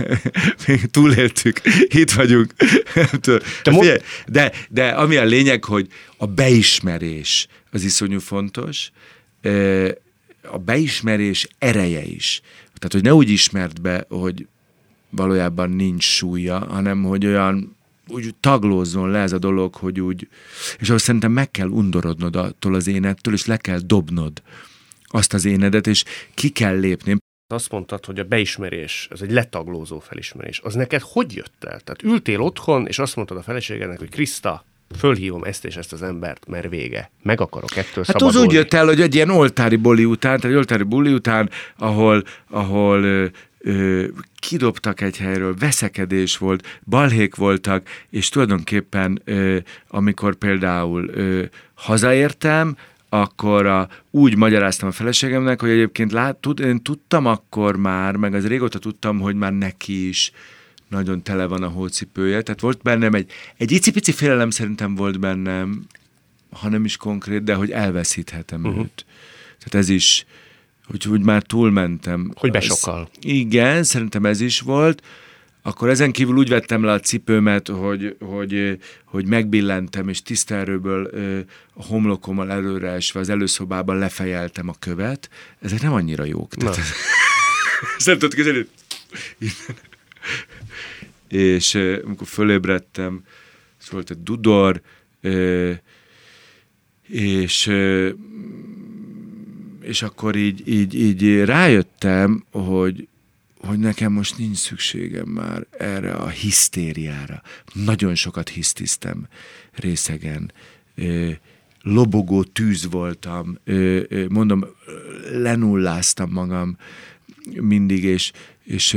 [LAUGHS] Még túléltük, itt vagyunk. [LAUGHS] De, mo- de, de ami a lényeg, hogy a beismerés az iszonyú fontos, a beismerés ereje is. Tehát, hogy ne úgy ismert be, hogy valójában nincs súlya, hanem hogy olyan úgy taglózzon le ez a dolog, hogy úgy, és ahhoz szerintem meg kell undorodnod attól az énettől, és le kell dobnod azt az énedet, és ki kell lépni. Azt mondtad, hogy a beismerés, ez egy letaglózó felismerés. Az neked hogy jött el? Tehát ültél otthon, és azt mondtad a feleségednek, hogy Kriszta, fölhívom ezt és ezt az embert, mert vége. Meg akarok ettől Hát szabadulni. az úgy jött el, hogy egy ilyen oltári boli után, tehát egy oltári buli után, ahol, ahol ö, kidobtak egy helyről, veszekedés volt, balhék voltak, és tulajdonképpen ö, amikor például ö, hazaértem, akkor a, úgy magyaráztam a feleségemnek, hogy egyébként lát, tud, én tudtam akkor már, meg az régóta tudtam, hogy már neki is nagyon tele van a hócipője, tehát volt bennem egy, egy icipici félelem szerintem volt bennem, ha nem is konkrét, de hogy elveszíthetem uh-huh. őt. Tehát ez is, hogy úgy már túlmentem. Hogy besokkal. Igen, szerintem ez is volt. Akkor ezen kívül úgy vettem le a cipőmet, hogy, hogy, hogy megbillentem, és tisztelőből a homlokommal előreesve az előszobában lefejeltem a követ. Ezek nem annyira jók. Tehát, Szerintem [LAUGHS] kezelni. és amikor fölébredtem, szólt egy dudor, és és akkor így, így, így rájöttem, hogy, hogy nekem most nincs szükségem már erre a hisztériára. Nagyon sokat hisztiztem részegen. Lobogó tűz voltam, mondom, lenulláztam magam mindig, és, és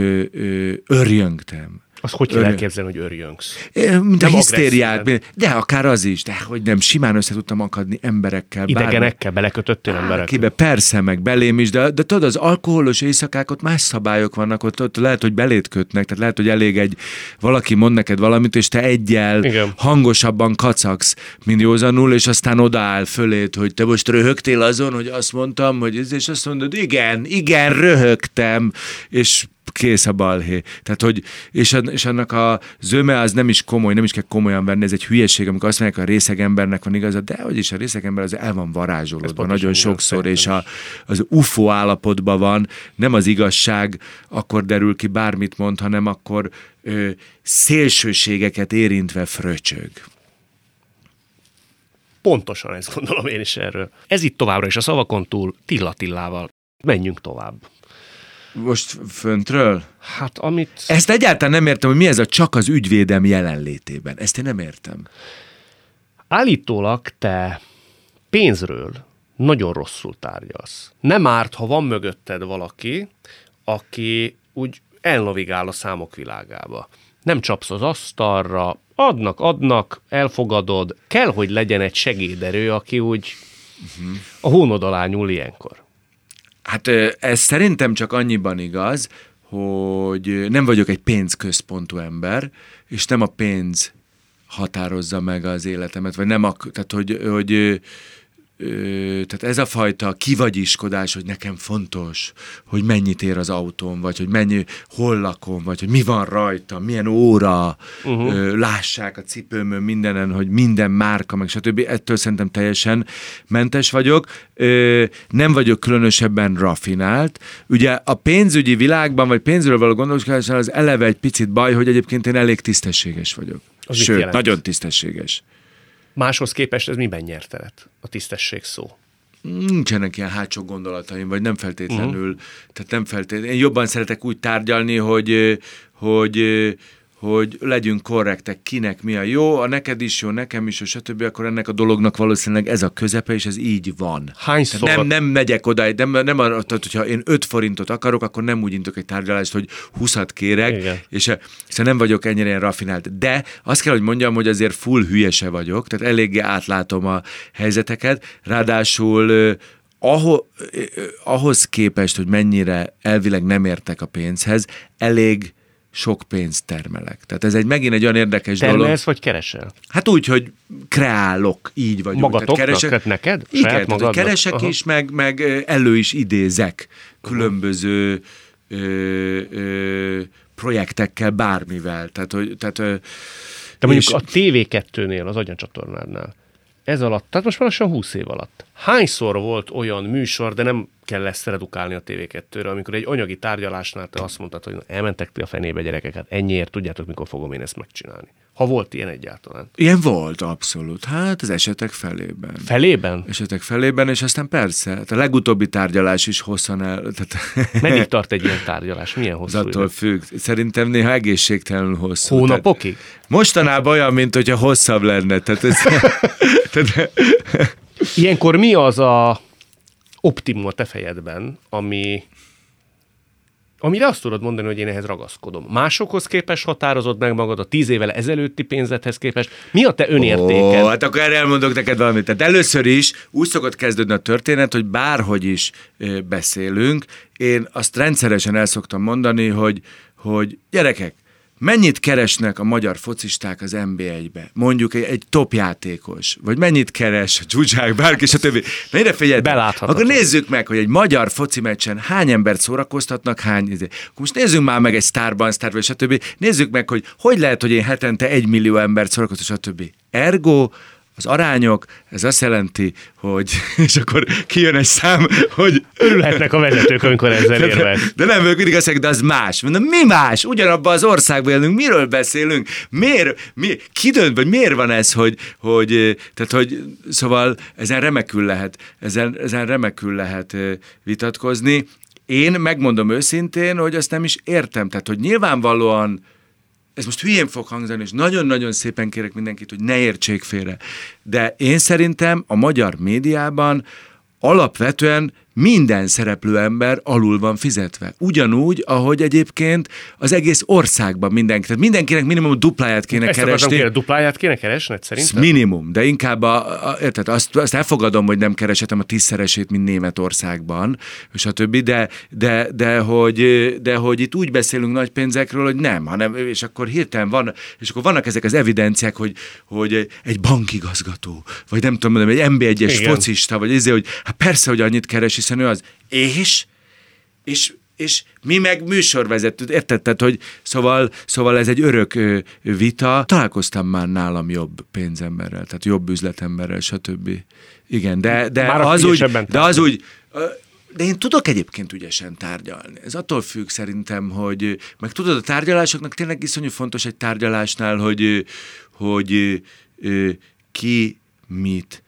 örjöngtem. Azt hogy kell elképzelni, hogy örjöngsz? Mint a hisztériát, de akár az is, de hogy nem, simán össze tudtam akadni emberekkel. Idegenekkel, belekötöttél emberekkel? Kibe, persze, meg belém is, de, de tudod, az alkoholos éjszakákot más szabályok vannak, ott, ott lehet, hogy belét kötnek, tehát lehet, hogy elég egy, valaki mond neked valamit, és te egyel Igen. hangosabban kacagsz, mint józanul, és aztán odaáll fölét, hogy te most röhögtél azon, hogy azt mondtam, hogy ez, és azt mondod, igen, igen, röhögtem, és kész a balhé. Tehát, hogy, és, és annak a zöme az nem is komoly, nem is kell komolyan venni, ez egy hülyeség, amikor azt mondják, a részeg embernek van igaza, de hogy is a részeg ember az el van varázsolódva nagyon sokszor, és a, az UFO állapotban van, nem az igazság akkor derül ki, bármit mond, hanem akkor ö, szélsőségeket érintve fröcsög. Pontosan ezt gondolom én is erről. Ez itt továbbra is a szavakon túl Tilla Tillával. Menjünk tovább. Most föntről? Hát amit... Ezt egyáltalán nem értem, hogy mi ez a csak az ügyvédem jelenlétében. Ezt én nem értem. Állítólag te pénzről nagyon rosszul tárgyalsz. Nem árt, ha van mögötted valaki, aki úgy elnavigál a számok világába. Nem csapsz az asztalra, adnak, adnak, elfogadod. Kell, hogy legyen egy segéderő, aki úgy uh-huh. a hónod alá nyúl ilyenkor. Hát ez szerintem csak annyiban igaz, hogy nem vagyok egy pénzközpontú ember, és nem a pénz határozza meg az életemet, vagy nem, a, tehát hogy, hogy tehát ez a fajta kivagyiskodás, hogy nekem fontos, hogy mennyit ér az autóm, vagy hogy mennyi, hol lakom, vagy hogy mi van rajta, milyen óra, uh-huh. lássák a cipőmön mindenen, hogy minden márka, meg stb. Ettől szerintem teljesen mentes vagyok. Nem vagyok különösebben rafinált. Ugye a pénzügyi világban, vagy pénzről való gondolkodásnál az eleve egy picit baj, hogy egyébként én elég tisztességes vagyok. Az Sőt, nagyon tisztességes. Máshoz képest ez miben nyert el a tisztesség szó? Nincsenek ilyen hátsó gondolataim, vagy nem feltétlenül, uh-huh. tehát nem feltétlenül. Én jobban szeretek úgy tárgyalni, hogy, hogy hogy legyünk korrektek, kinek mi a jó, a neked is jó, nekem is jó, stb., akkor ennek a dolognak valószínűleg ez a közepe, és ez így van. Hányszor? Nem, nem megyek oda, nem, nem arra, tehát, hogyha én 5 forintot akarok, akkor nem úgy intok egy tárgyalást, hogy 20-at kérek, Igen. és hiszen nem vagyok ennyire ilyen rafinált. De azt kell, hogy mondjam, hogy azért full hülyese vagyok, tehát eléggé átlátom a helyzeteket, ráadásul ahhoz, ahhoz képest, hogy mennyire elvileg nem értek a pénzhez, elég sok pénzt termelek. Tehát ez egy megint egy olyan érdekes Termelsz, dolog. vagy keresel? Hát úgy, hogy kreálok, így vagyok. Magatoknak? Tehát keresek, neked? Igen, tehát, keresek Aha. is, meg, meg elő is idézek különböző ö, ö, projektekkel, bármivel. Tehát, hogy, tehát, ö, De mondjuk és... a TV2-nél, az agyancsatornádnál, ez alatt, tehát most már lassan 20 év alatt. Hányszor volt olyan műsor, de nem kell ezt redukálni a TV2-re, amikor egy anyagi tárgyalásnál te azt mondtad, hogy elmentek ti a fenébe gyerekeket, ennyiért tudjátok, mikor fogom én ezt megcsinálni. Ha volt ilyen egyáltalán. Ilyen volt, abszolút. Hát az esetek felében. Felében? Esetek felében, és aztán persze, hát a legutóbbi tárgyalás is hosszan el... Tehát... Meddig tart egy ilyen tárgyalás? Milyen hosszú? Az attól függ. Szerintem néha egészségtelenül hosszú. Hónapokig? Tehát mostanában olyan, mint hogyha hosszabb lenne. Tehát ez... [LAUGHS] [LAUGHS] tehát... Ilyenkor mi az a optimum a te fejedben, ami, amire azt tudod mondani, hogy én ehhez ragaszkodom. Másokhoz képest határozod meg magad a tíz évvel ezelőtti pénzethez képest. Mi a te önértéked? Ó, hát akkor erre elmondok neked valamit. Tehát először is úgy szokott kezdődni a történet, hogy bárhogy is beszélünk, én azt rendszeresen el szoktam mondani, hogy, hogy gyerekek, mennyit keresnek a magyar focisták az NB1-be? Mondjuk egy, egy topjátékos, vagy mennyit keres a csúcsák, bárki, stb. Na ide figyelj, akkor nézzük meg, hogy egy magyar foci meccsen hány embert szórakoztatnak, hány... Izé. Akkor most nézzük már meg egy Starban, Star, vagy stb. Nézzük meg, hogy hogy lehet, hogy én hetente egy millió embert szórakoztatok, stb. Ergo az arányok, ez azt jelenti, hogy, [LAUGHS] és akkor kijön egy szám, hogy... Örülhetnek a vezetők, amikor ezzel érvel. De, de nem, ők mindig azt mondják, de az más. Mondom, mi más? Ugyanabban az országban élünk, miről beszélünk? Miért, mi, ki dönt, vagy miért van ez, hogy, hogy, tehát, hogy, szóval ezen remekül lehet, ezen, ezen remekül lehet vitatkozni. Én megmondom őszintén, hogy azt nem is értem. Tehát, hogy nyilvánvalóan ez most hülyén fog hangzani, és nagyon-nagyon szépen kérek mindenkit, hogy ne értsék félre. De én szerintem a magyar médiában alapvetően minden szereplő ember alul van fizetve. Ugyanúgy, ahogy egyébként az egész országban mindenki. Tehát mindenkinek minimum dupláját kéne Ezt keresni. Kéne, dupláját kéne keresned szerintem? Minimum, de inkább a, a, érted, azt, azt elfogadom, hogy nem keresetem a tízszeresét, mint Németországban, és a többi, de, de, de, hogy, de hogy itt úgy beszélünk nagy pénzekről, hogy nem, hanem, és akkor hirtelen van, és akkor vannak ezek az evidenciák, hogy, hogy egy bankigazgató, vagy nem tudom, egy MB1-es focista, vagy ezért, hogy hát persze, hogy annyit keres, hiszen ő az. És, és, és mi meg műsorvezető, érted? Tehát, hogy szóval, szóval ez egy örök ö, vita. Találkoztam már nálam jobb pénzemberrel, tehát jobb üzletemberrel, stb. Igen, de, de, Már az, úgy, de az úgy, ö, de én tudok egyébként ügyesen tárgyalni. Ez attól függ szerintem, hogy meg tudod, a tárgyalásoknak tényleg iszonyú fontos egy tárgyalásnál, hogy, hogy ö, ki mit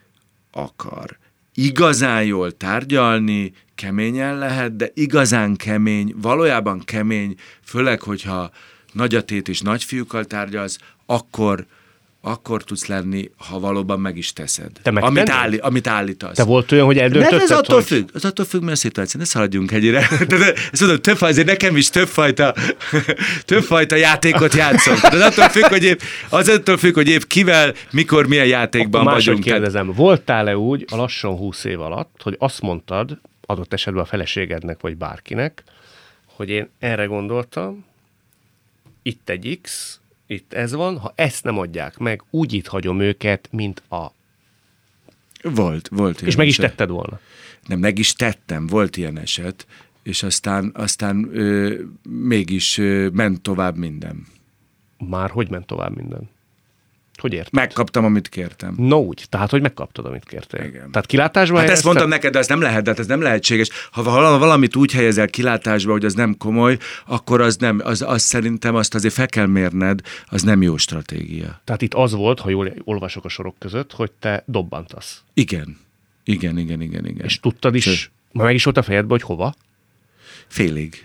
akar. Igazán jól tárgyalni, keményen lehet, de igazán kemény, valójában kemény, főleg, hogyha nagyatét és nagyfiúkkal tárgyalsz, akkor, akkor tudsz lenni, ha valóban meg is teszed. Te amit, megtennéd? állí, amit állítasz. Te volt olyan, hogy Mert eldöntötted, ez attól hogy... függ, az attól függ, a szituáció. Ne szaladjunk egyre. [LAUGHS] Tehát, ezt mondom, több, azért nekem is többfajta, [LAUGHS] többfajta játékot játszom. De az attól függ, hogy épp, az attól függ, hogy épp kivel, mikor, milyen játékban Akkor vagyunk. Kérdezem, voltál-e úgy a lassan 20 év alatt, hogy azt mondtad, adott esetben a feleségednek vagy bárkinek, hogy én erre gondoltam, itt egy X, itt ez van, ha ezt nem adják meg, úgy itt hagyom őket, mint a... volt, volt. És meg is eset. tetted volna. Nem, meg is tettem, volt ilyen eset, és aztán, aztán ö, mégis ö, ment tovább minden. Már hogy ment tovább minden? Hogy érted? Megkaptam, amit kértem. No úgy, tehát hogy megkaptad, amit kértél. Igen. Tehát kilátásba Hát ezt helyezted? mondtam neked, de ez nem lehet, de hát ez nem lehetséges. Ha val- valamit úgy helyezel kilátásba, hogy az nem komoly, akkor az nem, az, az szerintem azt azért fel kell mérned, az nem jó stratégia. Tehát itt az volt, ha jól olvasok a sorok között, hogy te dobbantasz. Igen. Igen, igen, igen, igen. És tudtad is, Sőt. meg is volt a fejedbe, hogy hova? Félig.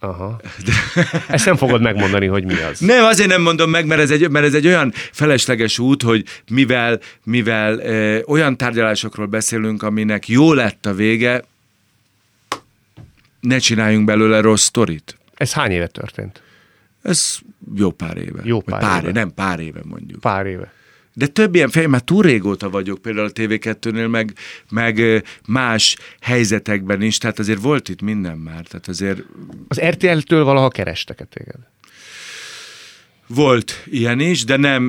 Aha. [LAUGHS] Ezt nem fogod megmondani, hogy mi az. Nem, azért nem mondom meg, mert ez egy, mert ez egy olyan felesleges út, hogy mivel, mivel ö, olyan tárgyalásokról beszélünk, aminek jó lett a vége, ne csináljunk belőle rossz sztorit. Ez hány éve történt? Ez jó pár éve. Jó pár pár éve. Nem, pár éve mondjuk. Pár éve. De több ilyen fej, már túl régóta vagyok például a TV2-nél, meg, meg más helyzetekben is, tehát azért volt itt minden már, tehát azért Az RTL-től valaha kerestek-e téged? volt ilyen is, de nem,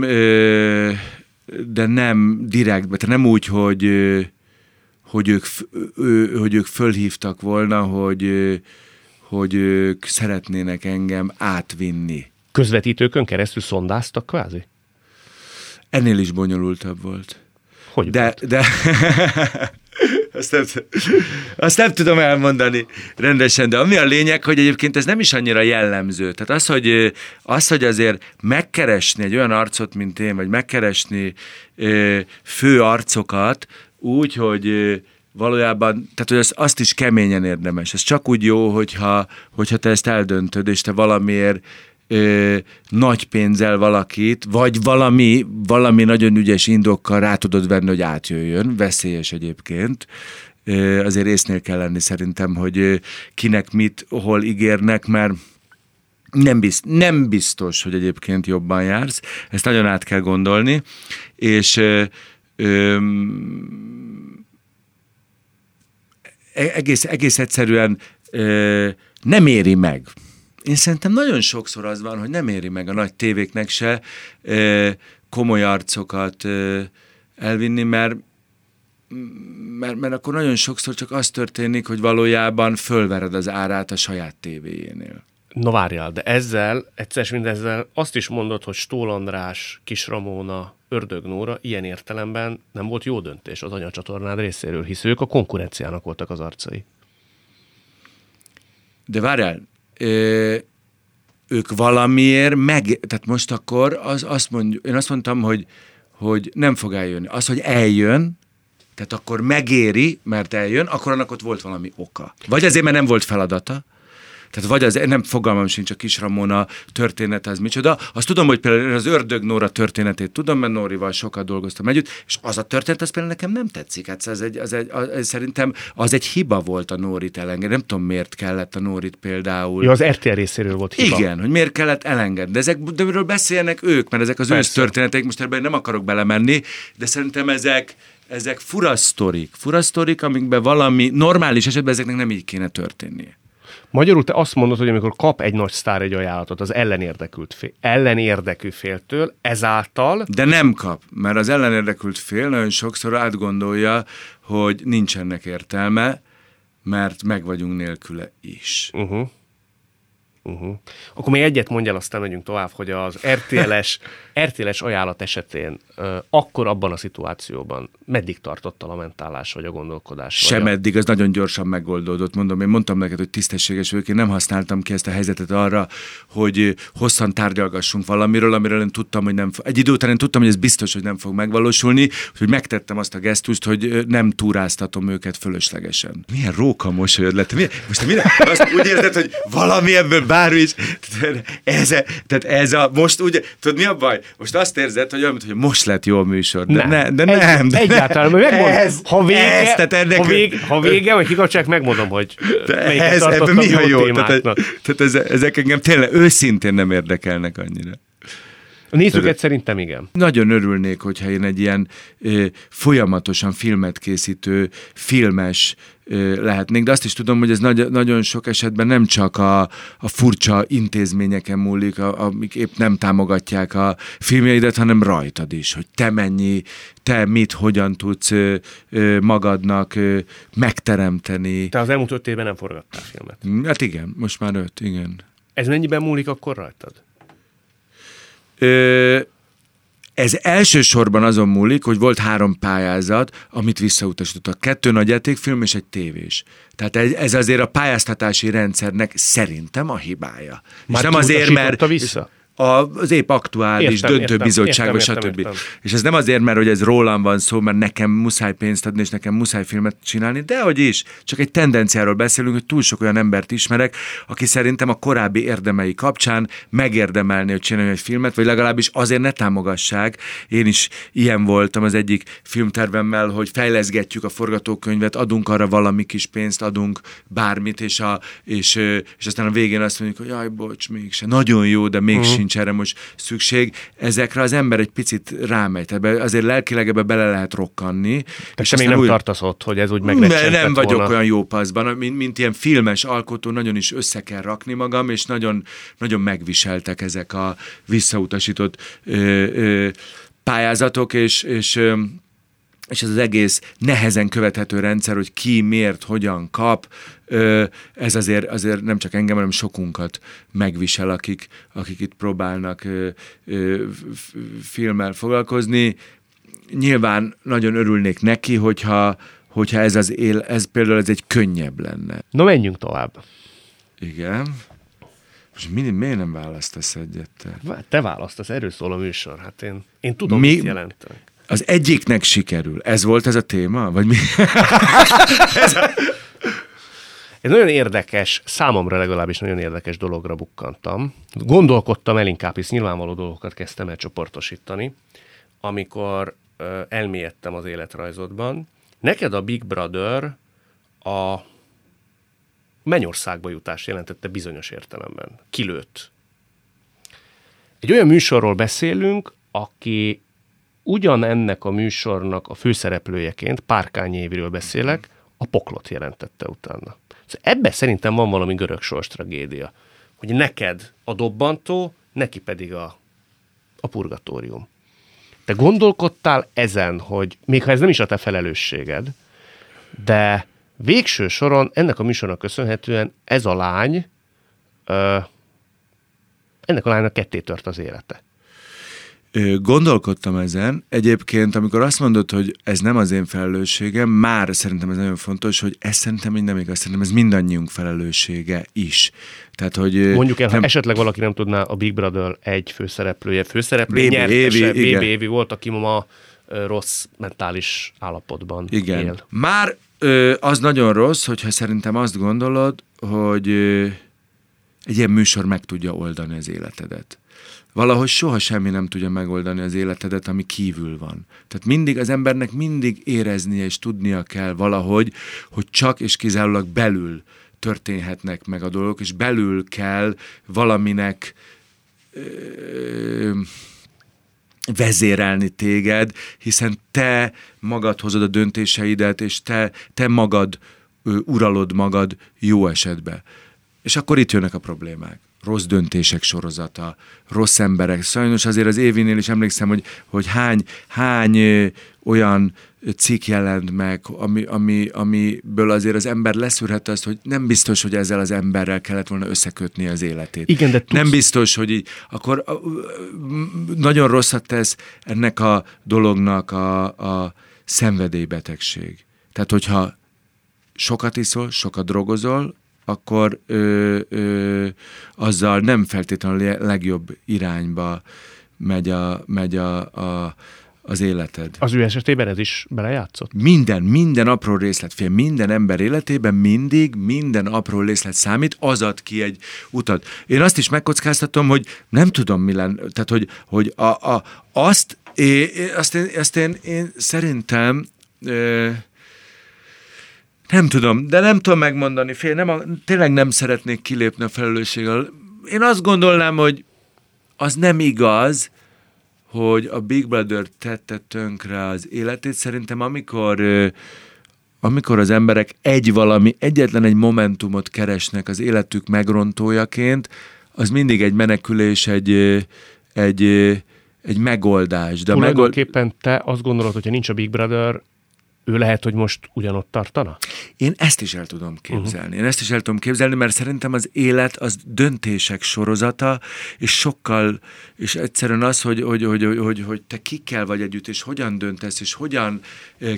de nem direktbe, tehát nem úgy, hogy, hogy ők, hogy ők fölhívtak volna, hogy, hogy ők szeretnének engem átvinni. Közvetítőkön keresztül szondáztak kvázi? Ennél is bonyolultabb volt. Hogy De, volt? de [LAUGHS] azt, nem, azt nem tudom elmondani rendesen, de ami a lényeg, hogy egyébként ez nem is annyira jellemző. Tehát az, hogy, az, hogy azért megkeresni egy olyan arcot, mint én, vagy megkeresni fő arcokat úgy, hogy valójában, tehát hogy azt, azt is keményen érdemes. Ez csak úgy jó, hogyha, hogyha te ezt eldöntöd, és te valamiért ö, nagy pénzzel valakit, vagy valami, valami nagyon ügyes indokkal rá tudod venni, hogy átjöjjön, veszélyes egyébként. Ö, azért észnél kell lenni szerintem, hogy kinek mit, hol ígérnek, mert nem, bizt, nem biztos, hogy egyébként jobban jársz. Ezt nagyon át kell gondolni, és ö, ö, e- egész, egész egyszerűen ö, nem éri meg. Én szerintem nagyon sokszor az van, hogy nem éri meg a nagy tévéknek se ö, komoly arcokat ö, elvinni, mert mert, mert akkor nagyon sokszor csak az történik, hogy valójában fölvered az árát a saját tévéjénél. No várjál, de ezzel, egyszer mindezzel azt is mondod, hogy Stól András, Kis Ramóna, Ördög Nóra ilyen értelemben nem volt jó döntés az anyacsatornád részéről, hisz ők a konkurenciának voltak az arcai. De várjál, ö, ők valamiért meg, tehát most akkor az, azt mondjuk, én azt mondtam, hogy, hogy nem fog eljönni. Az, hogy eljön, tehát akkor megéri, mert eljön, akkor annak ott volt valami oka. Vagy azért, mert nem volt feladata, Tehát vagy az, nem fogalmam sincs a kis Ramona történet, az micsoda. Azt tudom, hogy például az Ördög Nóra történetét tudom, mert Nórival sokat dolgoztam együtt, és az a történet, az például nekem nem tetszik. Hát az egy, az egy, az, szerintem az egy hiba volt a Nórit elengedni. Nem tudom, miért kellett a Nórit például. Ja, az RTL részéről volt hiba. Igen, hogy miért kellett elengedni. De ezek, de miről beszélnek ők, mert ezek az ősz történetek, most ebben nem akarok belemenni, de szerintem ezek, ezek fura sztorik, fura sztorik, amikben valami normális esetben ezeknek nem így kéne történnie. Magyarul te azt mondod, hogy amikor kap egy nagy sztár egy ajánlatot az ellenérdekült fél, ellenérdekű féltől, ezáltal... De nem kap, mert az ellenérdekült fél nagyon sokszor átgondolja, hogy nincsenek értelme, mert meg vagyunk nélküle is. Uh-huh. Uh-huh. Akkor még egyet mondjál, aztán megyünk tovább, hogy az RTL-es, [LAUGHS] RTL-es ajánlat esetén uh, akkor abban a szituációban meddig tartott a lamentálás vagy a gondolkodás? Sem vagy a... eddig, az nagyon gyorsan megoldódott. Mondom, én mondtam neked, hogy tisztességes vagyok, én nem használtam ki ezt a helyzetet arra, hogy hosszan tárgyalgassunk valamiről, amiről én tudtam, hogy nem. Egy idő után én tudtam, hogy ez biztos, hogy nem fog megvalósulni, hogy megtettem azt a gesztust, hogy nem túráztatom őket fölöslegesen. Milyen róka mosolyod lett? Milyen, most milyen, [LAUGHS] azt úgy érzed, hogy valami ebből bármi is. Ez, tehát ez a, most ugye, tudod mi a baj? Most azt érzed, hogy olyan, hogy most lett jó a műsor. De, nem, ne, de nem. Egy, de egyáltalán, mert megmondom, ez, ha vége, ez, tehát ennek, ha, vége, ha vége, vagy igazság, megmondom, hogy ez, ebben mi a jó? Tehát, tehát ez, ezek engem tényleg őszintén nem érdekelnek annyira. A nézőket szerintem igen. Nagyon örülnék, hogyha én egy ilyen ö, folyamatosan filmet készítő, filmes lehetnék, de azt is tudom, hogy ez nagy, nagyon sok esetben nem csak a, a furcsa intézményeken múlik, a, amik épp nem támogatják a filmjeidet, hanem rajtad is, hogy te mennyi, te mit, hogyan tudsz ö, ö, magadnak ö, megteremteni. Te az elmúlt öt évben nem forgattál filmet. Hát igen, most már öt, igen. Ez mennyiben múlik akkor rajtad? Ö, ez elsősorban azon múlik, hogy volt három pályázat, amit visszautasítottak. Kettő nagy játékfilm és egy tévés. Tehát ez azért a pályáztatási rendszernek szerintem a hibája. Már és nem azért, mert... Vissza? Az épp aktuális értem, döntőbizottság, vagy stb. Értem. És ez nem azért, mert hogy ez rólam van szó, mert nekem muszáj pénzt adni, és nekem muszáj filmet csinálni, de hogy is, csak egy tendenciáról beszélünk, hogy túl sok olyan embert ismerek, aki szerintem a korábbi érdemei kapcsán megérdemelni, hogy csinálni egy filmet, vagy legalábbis azért ne támogassák. Én is ilyen voltam az egyik filmtervemmel, hogy fejleszgetjük a forgatókönyvet, adunk arra valami kis pénzt, adunk bármit, és, a, és, és aztán a végén azt mondjuk, hogy jaj, bocs, mégse. Nagyon jó, de még uh-huh nincs erre most szükség, ezekre az ember egy picit rámegy. Tehát azért lelkileg ebbe bele lehet rokkanni. Te és még nem úgy... tartasz ott, hogy ez úgy meg Nem vagyok volna. olyan jó paszban, mint, mint ilyen filmes alkotó, nagyon is össze kell rakni magam, és nagyon, nagyon megviseltek ezek a visszautasított ö, ö, pályázatok, és, és ö, és ez az egész nehezen követhető rendszer, hogy ki, miért, hogyan kap, ez azért, azért nem csak engem, hanem sokunkat megvisel, akik, akik itt próbálnak filmmel foglalkozni. Nyilván nagyon örülnék neki, hogyha, hogyha ez az él, ez például ez egy könnyebb lenne. No, menjünk tovább. Igen. Most mi, miért nem választasz egyet? Te, te választasz, erről szól a műsor. Hát én, én tudom, mi, mit jelentenek. Az egyiknek sikerül. Ez volt ez a téma? Vagy mi? [LAUGHS] ez a... Egy nagyon érdekes, számomra legalábbis nagyon érdekes dologra bukkantam. Gondolkodtam el inkább, hisz nyilvánvaló dolgokat kezdtem el csoportosítani, amikor ö, elmélyedtem az életrajzodban. Neked a Big Brother a mennyországba jutást jelentette bizonyos értelemben. Kilőtt. Egy olyan műsorról beszélünk, aki ugyanennek a műsornak a főszereplőjeként, Párkány Éviről beszélek, a poklot jelentette utána. Szóval ebbe szerintem van valami görög sors tragédia, hogy neked a dobbantó, neki pedig a, a purgatórium. Te gondolkodtál ezen, hogy még ha ez nem is a te felelősséged, de végső soron ennek a műsornak köszönhetően ez a lány, ö, ennek a lánynak ketté tört az élete. Gondolkodtam ezen. Egyébként, amikor azt mondod, hogy ez nem az én felelősségem, már szerintem ez nagyon fontos, hogy ez szerintem minden még azt szerintem ez mindannyiunk felelőssége is. Tehát, hogy Mondjuk el, nem... ha esetleg valaki nem tudná, a Big Brother egy főszereplője, főszereplő Baby, nyertese, Évi, Baby Évi volt, aki ma rossz mentális állapotban igen. él. Már ö, az nagyon rossz, hogyha szerintem azt gondolod, hogy ö, egy ilyen műsor meg tudja oldani az életedet. Valahogy soha semmi nem tudja megoldani az életedet, ami kívül van. Tehát mindig az embernek mindig éreznie és tudnia kell valahogy, hogy csak és kizárólag belül történhetnek meg a dolgok, és belül kell valaminek ö, vezérelni téged, hiszen te magad hozod a döntéseidet, és te, te magad ö, uralod magad jó esetben. És akkor itt jönnek a problémák. Rossz döntések sorozata, rossz emberek. Sajnos azért az évinél is emlékszem, hogy, hogy hány, hány olyan cikk jelent meg, ami, ami, amiből azért az ember leszűrhette azt, hogy nem biztos, hogy ezzel az emberrel kellett volna összekötni az életét. Igen, de tudsz... Nem biztos, hogy így, akkor nagyon rosszat tesz ennek a dolognak a, a szenvedélybetegség. Tehát, hogyha sokat iszol, sokat drogozol, akkor ö, ö, azzal nem feltétlenül a legjobb irányba megy a, megy a, a, az életed. Az ő esetében ez is belejátszott? Minden, minden apró részlet, fél, minden ember életében mindig minden apró részlet számít, az ad ki egy utat. Én azt is megkockáztatom, hogy nem tudom mi lenne, tehát hogy, hogy a, a, azt, é, azt, én, azt én, én szerintem ö, nem tudom, de nem tudom megmondani, fél, nem, tényleg nem szeretnék kilépni a felelősséggel. Én azt gondolnám, hogy az nem igaz, hogy a Big Brother tette tönkre az életét. Szerintem amikor amikor az emberek egy valami, egyetlen egy momentumot keresnek az életük megrontójaként, az mindig egy menekülés, egy, egy, egy megoldás. De Tulajdonképpen megold... te azt gondolod, hogyha nincs a Big Brother, ő lehet, hogy most ugyanott tartana? Én ezt is el tudom képzelni. Uh-huh. Én ezt is el tudom képzelni, mert szerintem az élet az döntések sorozata, és sokkal, és egyszerűen az, hogy, hogy, hogy, hogy, hogy, hogy te kikkel vagy együtt, és hogyan döntesz, és hogyan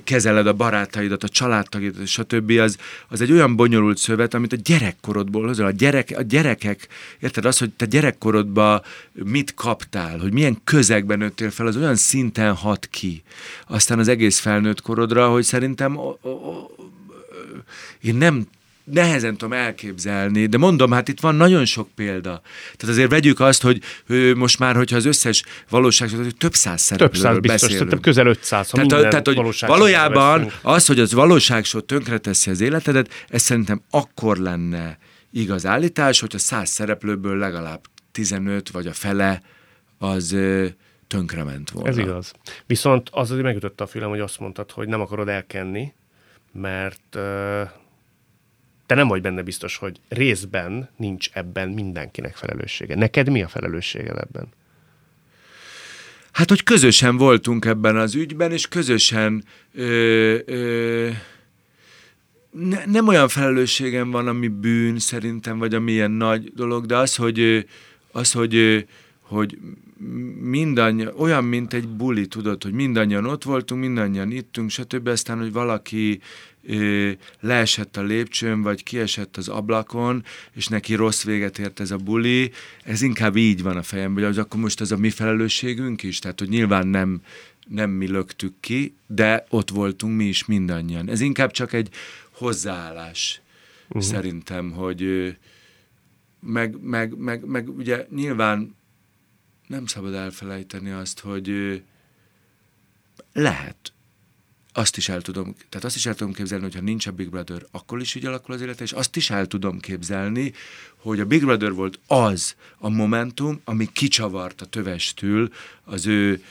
kezeled a barátaidat, a családtagidat, stb. Az, az egy olyan bonyolult szövet, amit a gyerekkorodból hozol. A, gyerek, a gyerekek, érted az, hogy te gyerekkorodban mit kaptál, hogy milyen közegben nőttél fel, az olyan szinten hat ki. Aztán az egész felnőtt korodra, hogy szerintem o, o, én nem nehezen tudom elképzelni, de mondom, hát itt van nagyon sok példa. Tehát azért vegyük azt, hogy most már, hogyha az összes valóság, több száz szereplőről Több száz biztos, tehát közel 500, ha tehát, tehát, hogy valójában az, hogy az valóságsó tönkreteszi az életedet, ez szerintem akkor lenne igaz állítás, hogyha száz szereplőből legalább 15 vagy a fele az tönkrement volna. Ez igaz. Viszont az azért megütötte a fülem, hogy azt mondtad, hogy nem akarod elkenni, mert uh, te nem vagy benne biztos, hogy részben nincs ebben mindenkinek felelőssége. Neked mi a felelősséged ebben? Hát, hogy közösen voltunk ebben az ügyben, és közösen ö, ö, ne, nem olyan felelősségem van, ami bűn szerintem, vagy ami ilyen nagy dolog, de az, hogy, az, hogy, hogy mindannyian, olyan, mint egy buli, tudod, hogy mindannyian ott voltunk, mindannyian ittünk, stb. Aztán, hogy valaki ö, leesett a lépcsőn, vagy kiesett az ablakon, és neki rossz véget ért ez a buli, ez inkább így van a fejemben, hogy az akkor most ez a mi felelősségünk is, tehát, hogy nyilván nem, nem mi löktük ki, de ott voltunk mi is mindannyian. Ez inkább csak egy hozzáállás, uh-huh. szerintem, hogy meg, meg, meg, meg ugye nyilván nem szabad elfelejteni azt, hogy lehet. Azt is el tudom, tehát azt is el tudom képzelni, hogy ha nincs a Big Brother, akkor is így alakul az élete, és azt is el tudom képzelni, hogy a Big Brother volt az a momentum, ami kicsavart a tövestül az ő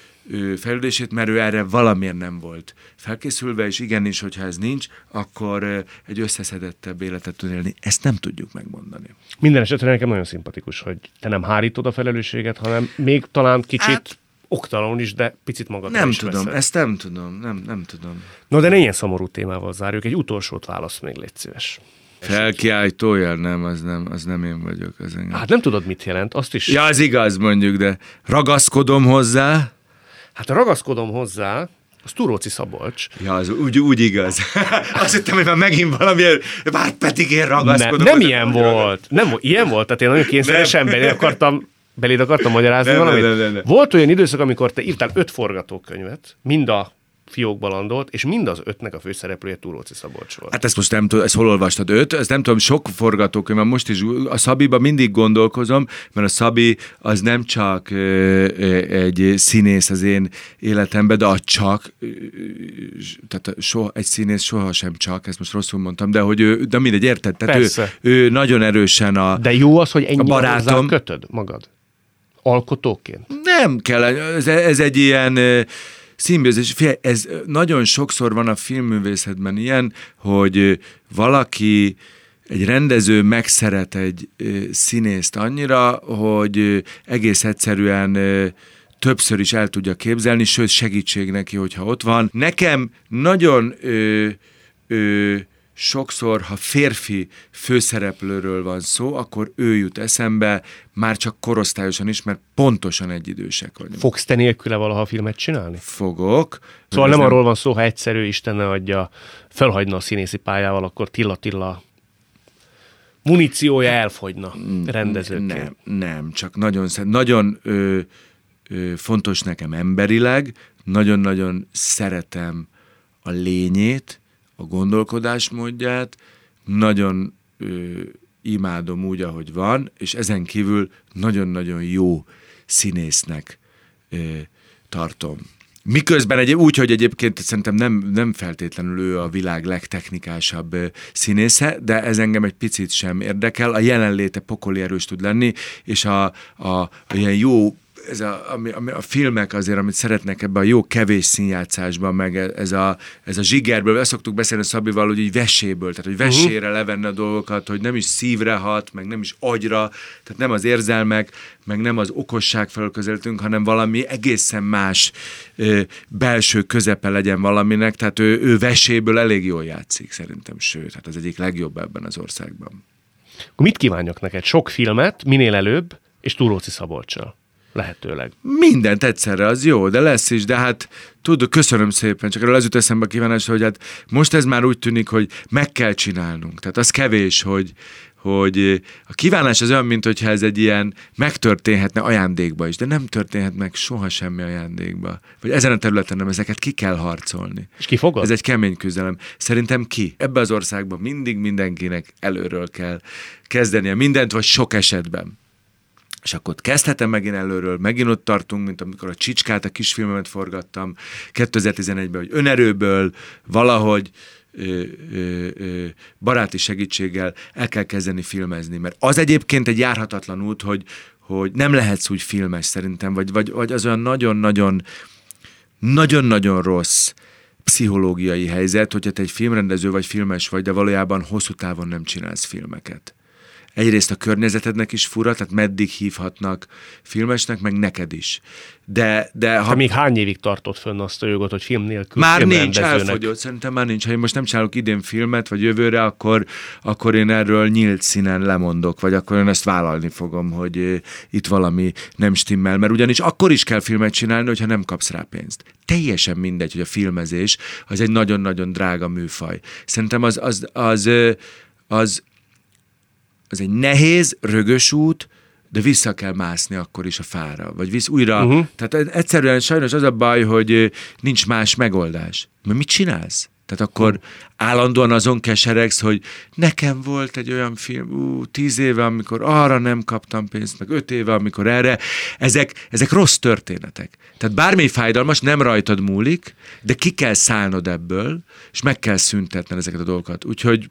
fejlődését, mert ő erre valamiért nem volt felkészülve, és igenis, hogyha ez nincs, akkor egy összeszedettebb életet tud élni. Ezt nem tudjuk megmondani. Minden esetre nekem nagyon szimpatikus, hogy te nem hárítod a felelősséget, hanem még talán kicsit hát, oktalan is, de picit magad Nem is tudom, veszed. ezt nem tudom, nem, nem tudom. No, de ne ilyen szomorú témával zárjuk, egy utolsót válasz még, légy szíves. Felkiáltójel nem, az nem, az nem én vagyok. Az engem. Hát nem tudod, mit jelent, azt is... Ja, az igaz mondjuk, de ragaszkodom hozzá. Hát ragaszkodom hozzá, az Turóci Szabolcs. Ja, az úgy, úgy igaz. [LAUGHS] Azt hittem, hogy már megint valami, hát pedig én ragaszkodom. Ne, nem ilyen volt. Nem, ilyen volt, tehát én nagyon kényszeresen belé akartam, beléd akartam magyarázni nem, valamit. Nem, nem, nem, nem. Volt olyan időszak, amikor te írtál öt forgatókönyvet, mind a fiókba landolt, és mind az ötnek a főszereplője Túróci Szabolcs volt. Hát ezt most nem tudom, ezt hol olvastad? Öt? Ezt nem tudom, sok forgatókönyv, most is a Szabiba mindig gondolkozom, mert a Szabi az nem csak egy színész az én életemben, de a csak, tehát soha, egy színész soha sem csak, ezt most rosszul mondtam, de hogy ő, de mindegy, érted? Tehát ő, ő, nagyon erősen a De jó az, hogy ennyi barátom kötöd magad? Alkotóként? Nem kell, ez, ez egy ilyen szimbiózis. Ez nagyon sokszor van a filmművészetben ilyen, hogy valaki egy rendező megszeret egy színészt annyira, hogy egész egyszerűen többször is el tudja képzelni, sőt segítség neki, hogyha ott van. Nekem nagyon ö, ö, sokszor, ha férfi főszereplőről van szó, akkor ő jut eszembe, már csak korosztályosan is, mert pontosan egyidősek vagyunk. Fogsz te nélküle valaha filmet csinálni? Fogok. Szóval nem, nem arról van szó, ha egyszerű Isten ne adja, felhagyna a színészi pályával, akkor Tilla Tilla muníciója elfogyna rendezőként. Nem, nem, csak nagyon, nagyon ö, ö, fontos nekem emberileg, nagyon-nagyon szeretem a lényét, a gondolkodásmódját, nagyon ö, imádom úgy, ahogy van, és ezen kívül nagyon-nagyon jó színésznek ö, tartom. Miközben egy, úgy, hogy egyébként szerintem nem, nem feltétlenül ő a világ legtechnikásabb színésze, de ez engem egy picit sem érdekel. A jelenléte pokoli erős tud lenni, és a, a, a ilyen jó ez a, ami, ami a filmek azért, amit szeretnek ebben a jó kevés színjátszásban, meg ez a, ez a zsigerből, ezt szoktuk beszélni Szabival, hogy így veséből, tehát hogy vesére uh-huh. levenne a dolgokat, hogy nem is szívre hat, meg nem is agyra, tehát nem az érzelmek, meg nem az okosság felől közelítünk, hanem valami egészen más ö, belső közepe legyen valaminek, tehát ő, ő veséből elég jól játszik szerintem, sőt, hát az egyik legjobb ebben az országban. Akkor mit kívánjak neked? Sok filmet, minél előbb, és Túróci Szabolcsal lehetőleg. Mindent egyszerre, az jó, de lesz is, de hát tudod, köszönöm szépen, csak erről az jut eszembe a kívánás, hogy hát most ez már úgy tűnik, hogy meg kell csinálnunk. Tehát az kevés, hogy, hogy a kívánás az olyan, mint hogyha ez egy ilyen megtörténhetne ajándékba is, de nem történhet meg soha semmi ajándékba. Vagy ezen a területen nem, ezeket ki kell harcolni. És ki fogad? Ez egy kemény küzdelem. Szerintem ki? Ebbe az országban mindig mindenkinek előről kell kezdenie mindent, vagy sok esetben. És akkor kezdhetem megint előről, megint ott tartunk, mint amikor a Csicskát, a kisfilmemet forgattam 2011-ben, hogy önerőből valahogy ö, ö, ö, baráti segítséggel el kell kezdeni filmezni, mert az egyébként egy járhatatlan út, hogy, hogy nem lehetsz úgy filmes szerintem, vagy, vagy, vagy az olyan nagyon-nagyon nagyon-nagyon rossz pszichológiai helyzet, hogyha te egy filmrendező vagy filmes vagy, de valójában hosszú távon nem csinálsz filmeket egyrészt a környezetednek is fura, tehát meddig hívhatnak filmesnek, meg neked is. De, de ha... Te még hány évig tartott fönn azt a jogot, hogy film nélkül Már nincs, elfogyott, szerintem már nincs. Ha én most nem csinálok idén filmet, vagy jövőre, akkor, akkor én erről nyílt színen lemondok, vagy akkor én ezt vállalni fogom, hogy itt valami nem stimmel, mert ugyanis akkor is kell filmet csinálni, hogyha nem kapsz rá pénzt. Teljesen mindegy, hogy a filmezés az egy nagyon-nagyon drága műfaj. Szerintem az, az, az, az, az az egy nehéz, rögös út, de vissza kell mászni akkor is a fára, vagy visz újra. Uh-huh. Tehát egyszerűen sajnos az a baj, hogy nincs más megoldás. Mert mit csinálsz? Tehát akkor állandóan azon keseregsz, hogy nekem volt egy olyan film, ú, tíz éve, amikor arra nem kaptam pénzt, meg öt éve, amikor erre. Ezek, ezek rossz történetek. Tehát bármi fájdalmas, nem rajtad múlik, de ki kell szállnod ebből, és meg kell szüntetned ezeket a dolgokat. Úgyhogy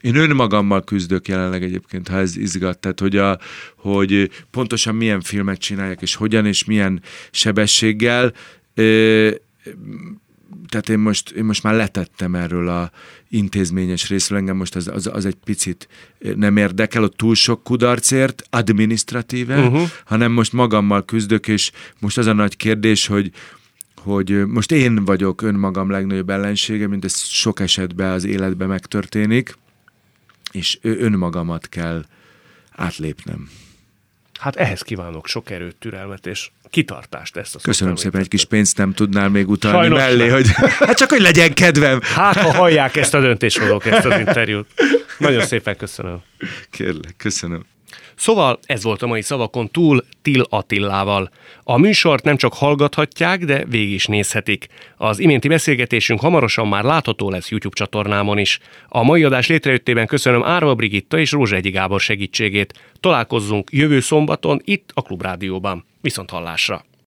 én önmagammal küzdök jelenleg egyébként, ha ez izgat, tehát hogy, a, hogy pontosan milyen filmet csinálják, és hogyan, és milyen sebességgel. Tehát én most, én most már letettem erről a intézményes részről, engem most az, az, az egy picit nem érdekel, ott túl sok kudarcért, administratíve, uh-huh. hanem most magammal küzdök, és most az a nagy kérdés, hogy, hogy most én vagyok önmagam legnagyobb ellensége, mint ez sok esetben az életben megtörténik, és önmagamat kell átlépnem. Hát ehhez kívánok sok erőt, türelmet és kitartást ezt a Köszönöm szépen, egy kis pénzt nem tudnál még utalni Sajnos mellé, hogy [LAUGHS] hát csak, hogy legyen kedvem. Hát, ha hallják ezt a döntéshozók, ezt az interjút. Nagyon szépen köszönöm. Kérlek, köszönöm. Szóval ez volt a mai szavakon túl Til Attillával. A műsort nem csak hallgathatják, de végig is nézhetik. Az iménti beszélgetésünk hamarosan már látható lesz YouTube csatornámon is. A mai adás létrejöttében köszönöm Árva Brigitta és Egyi Gábor segítségét. Találkozzunk jövő szombaton itt a Klubrádióban. Viszont hallásra!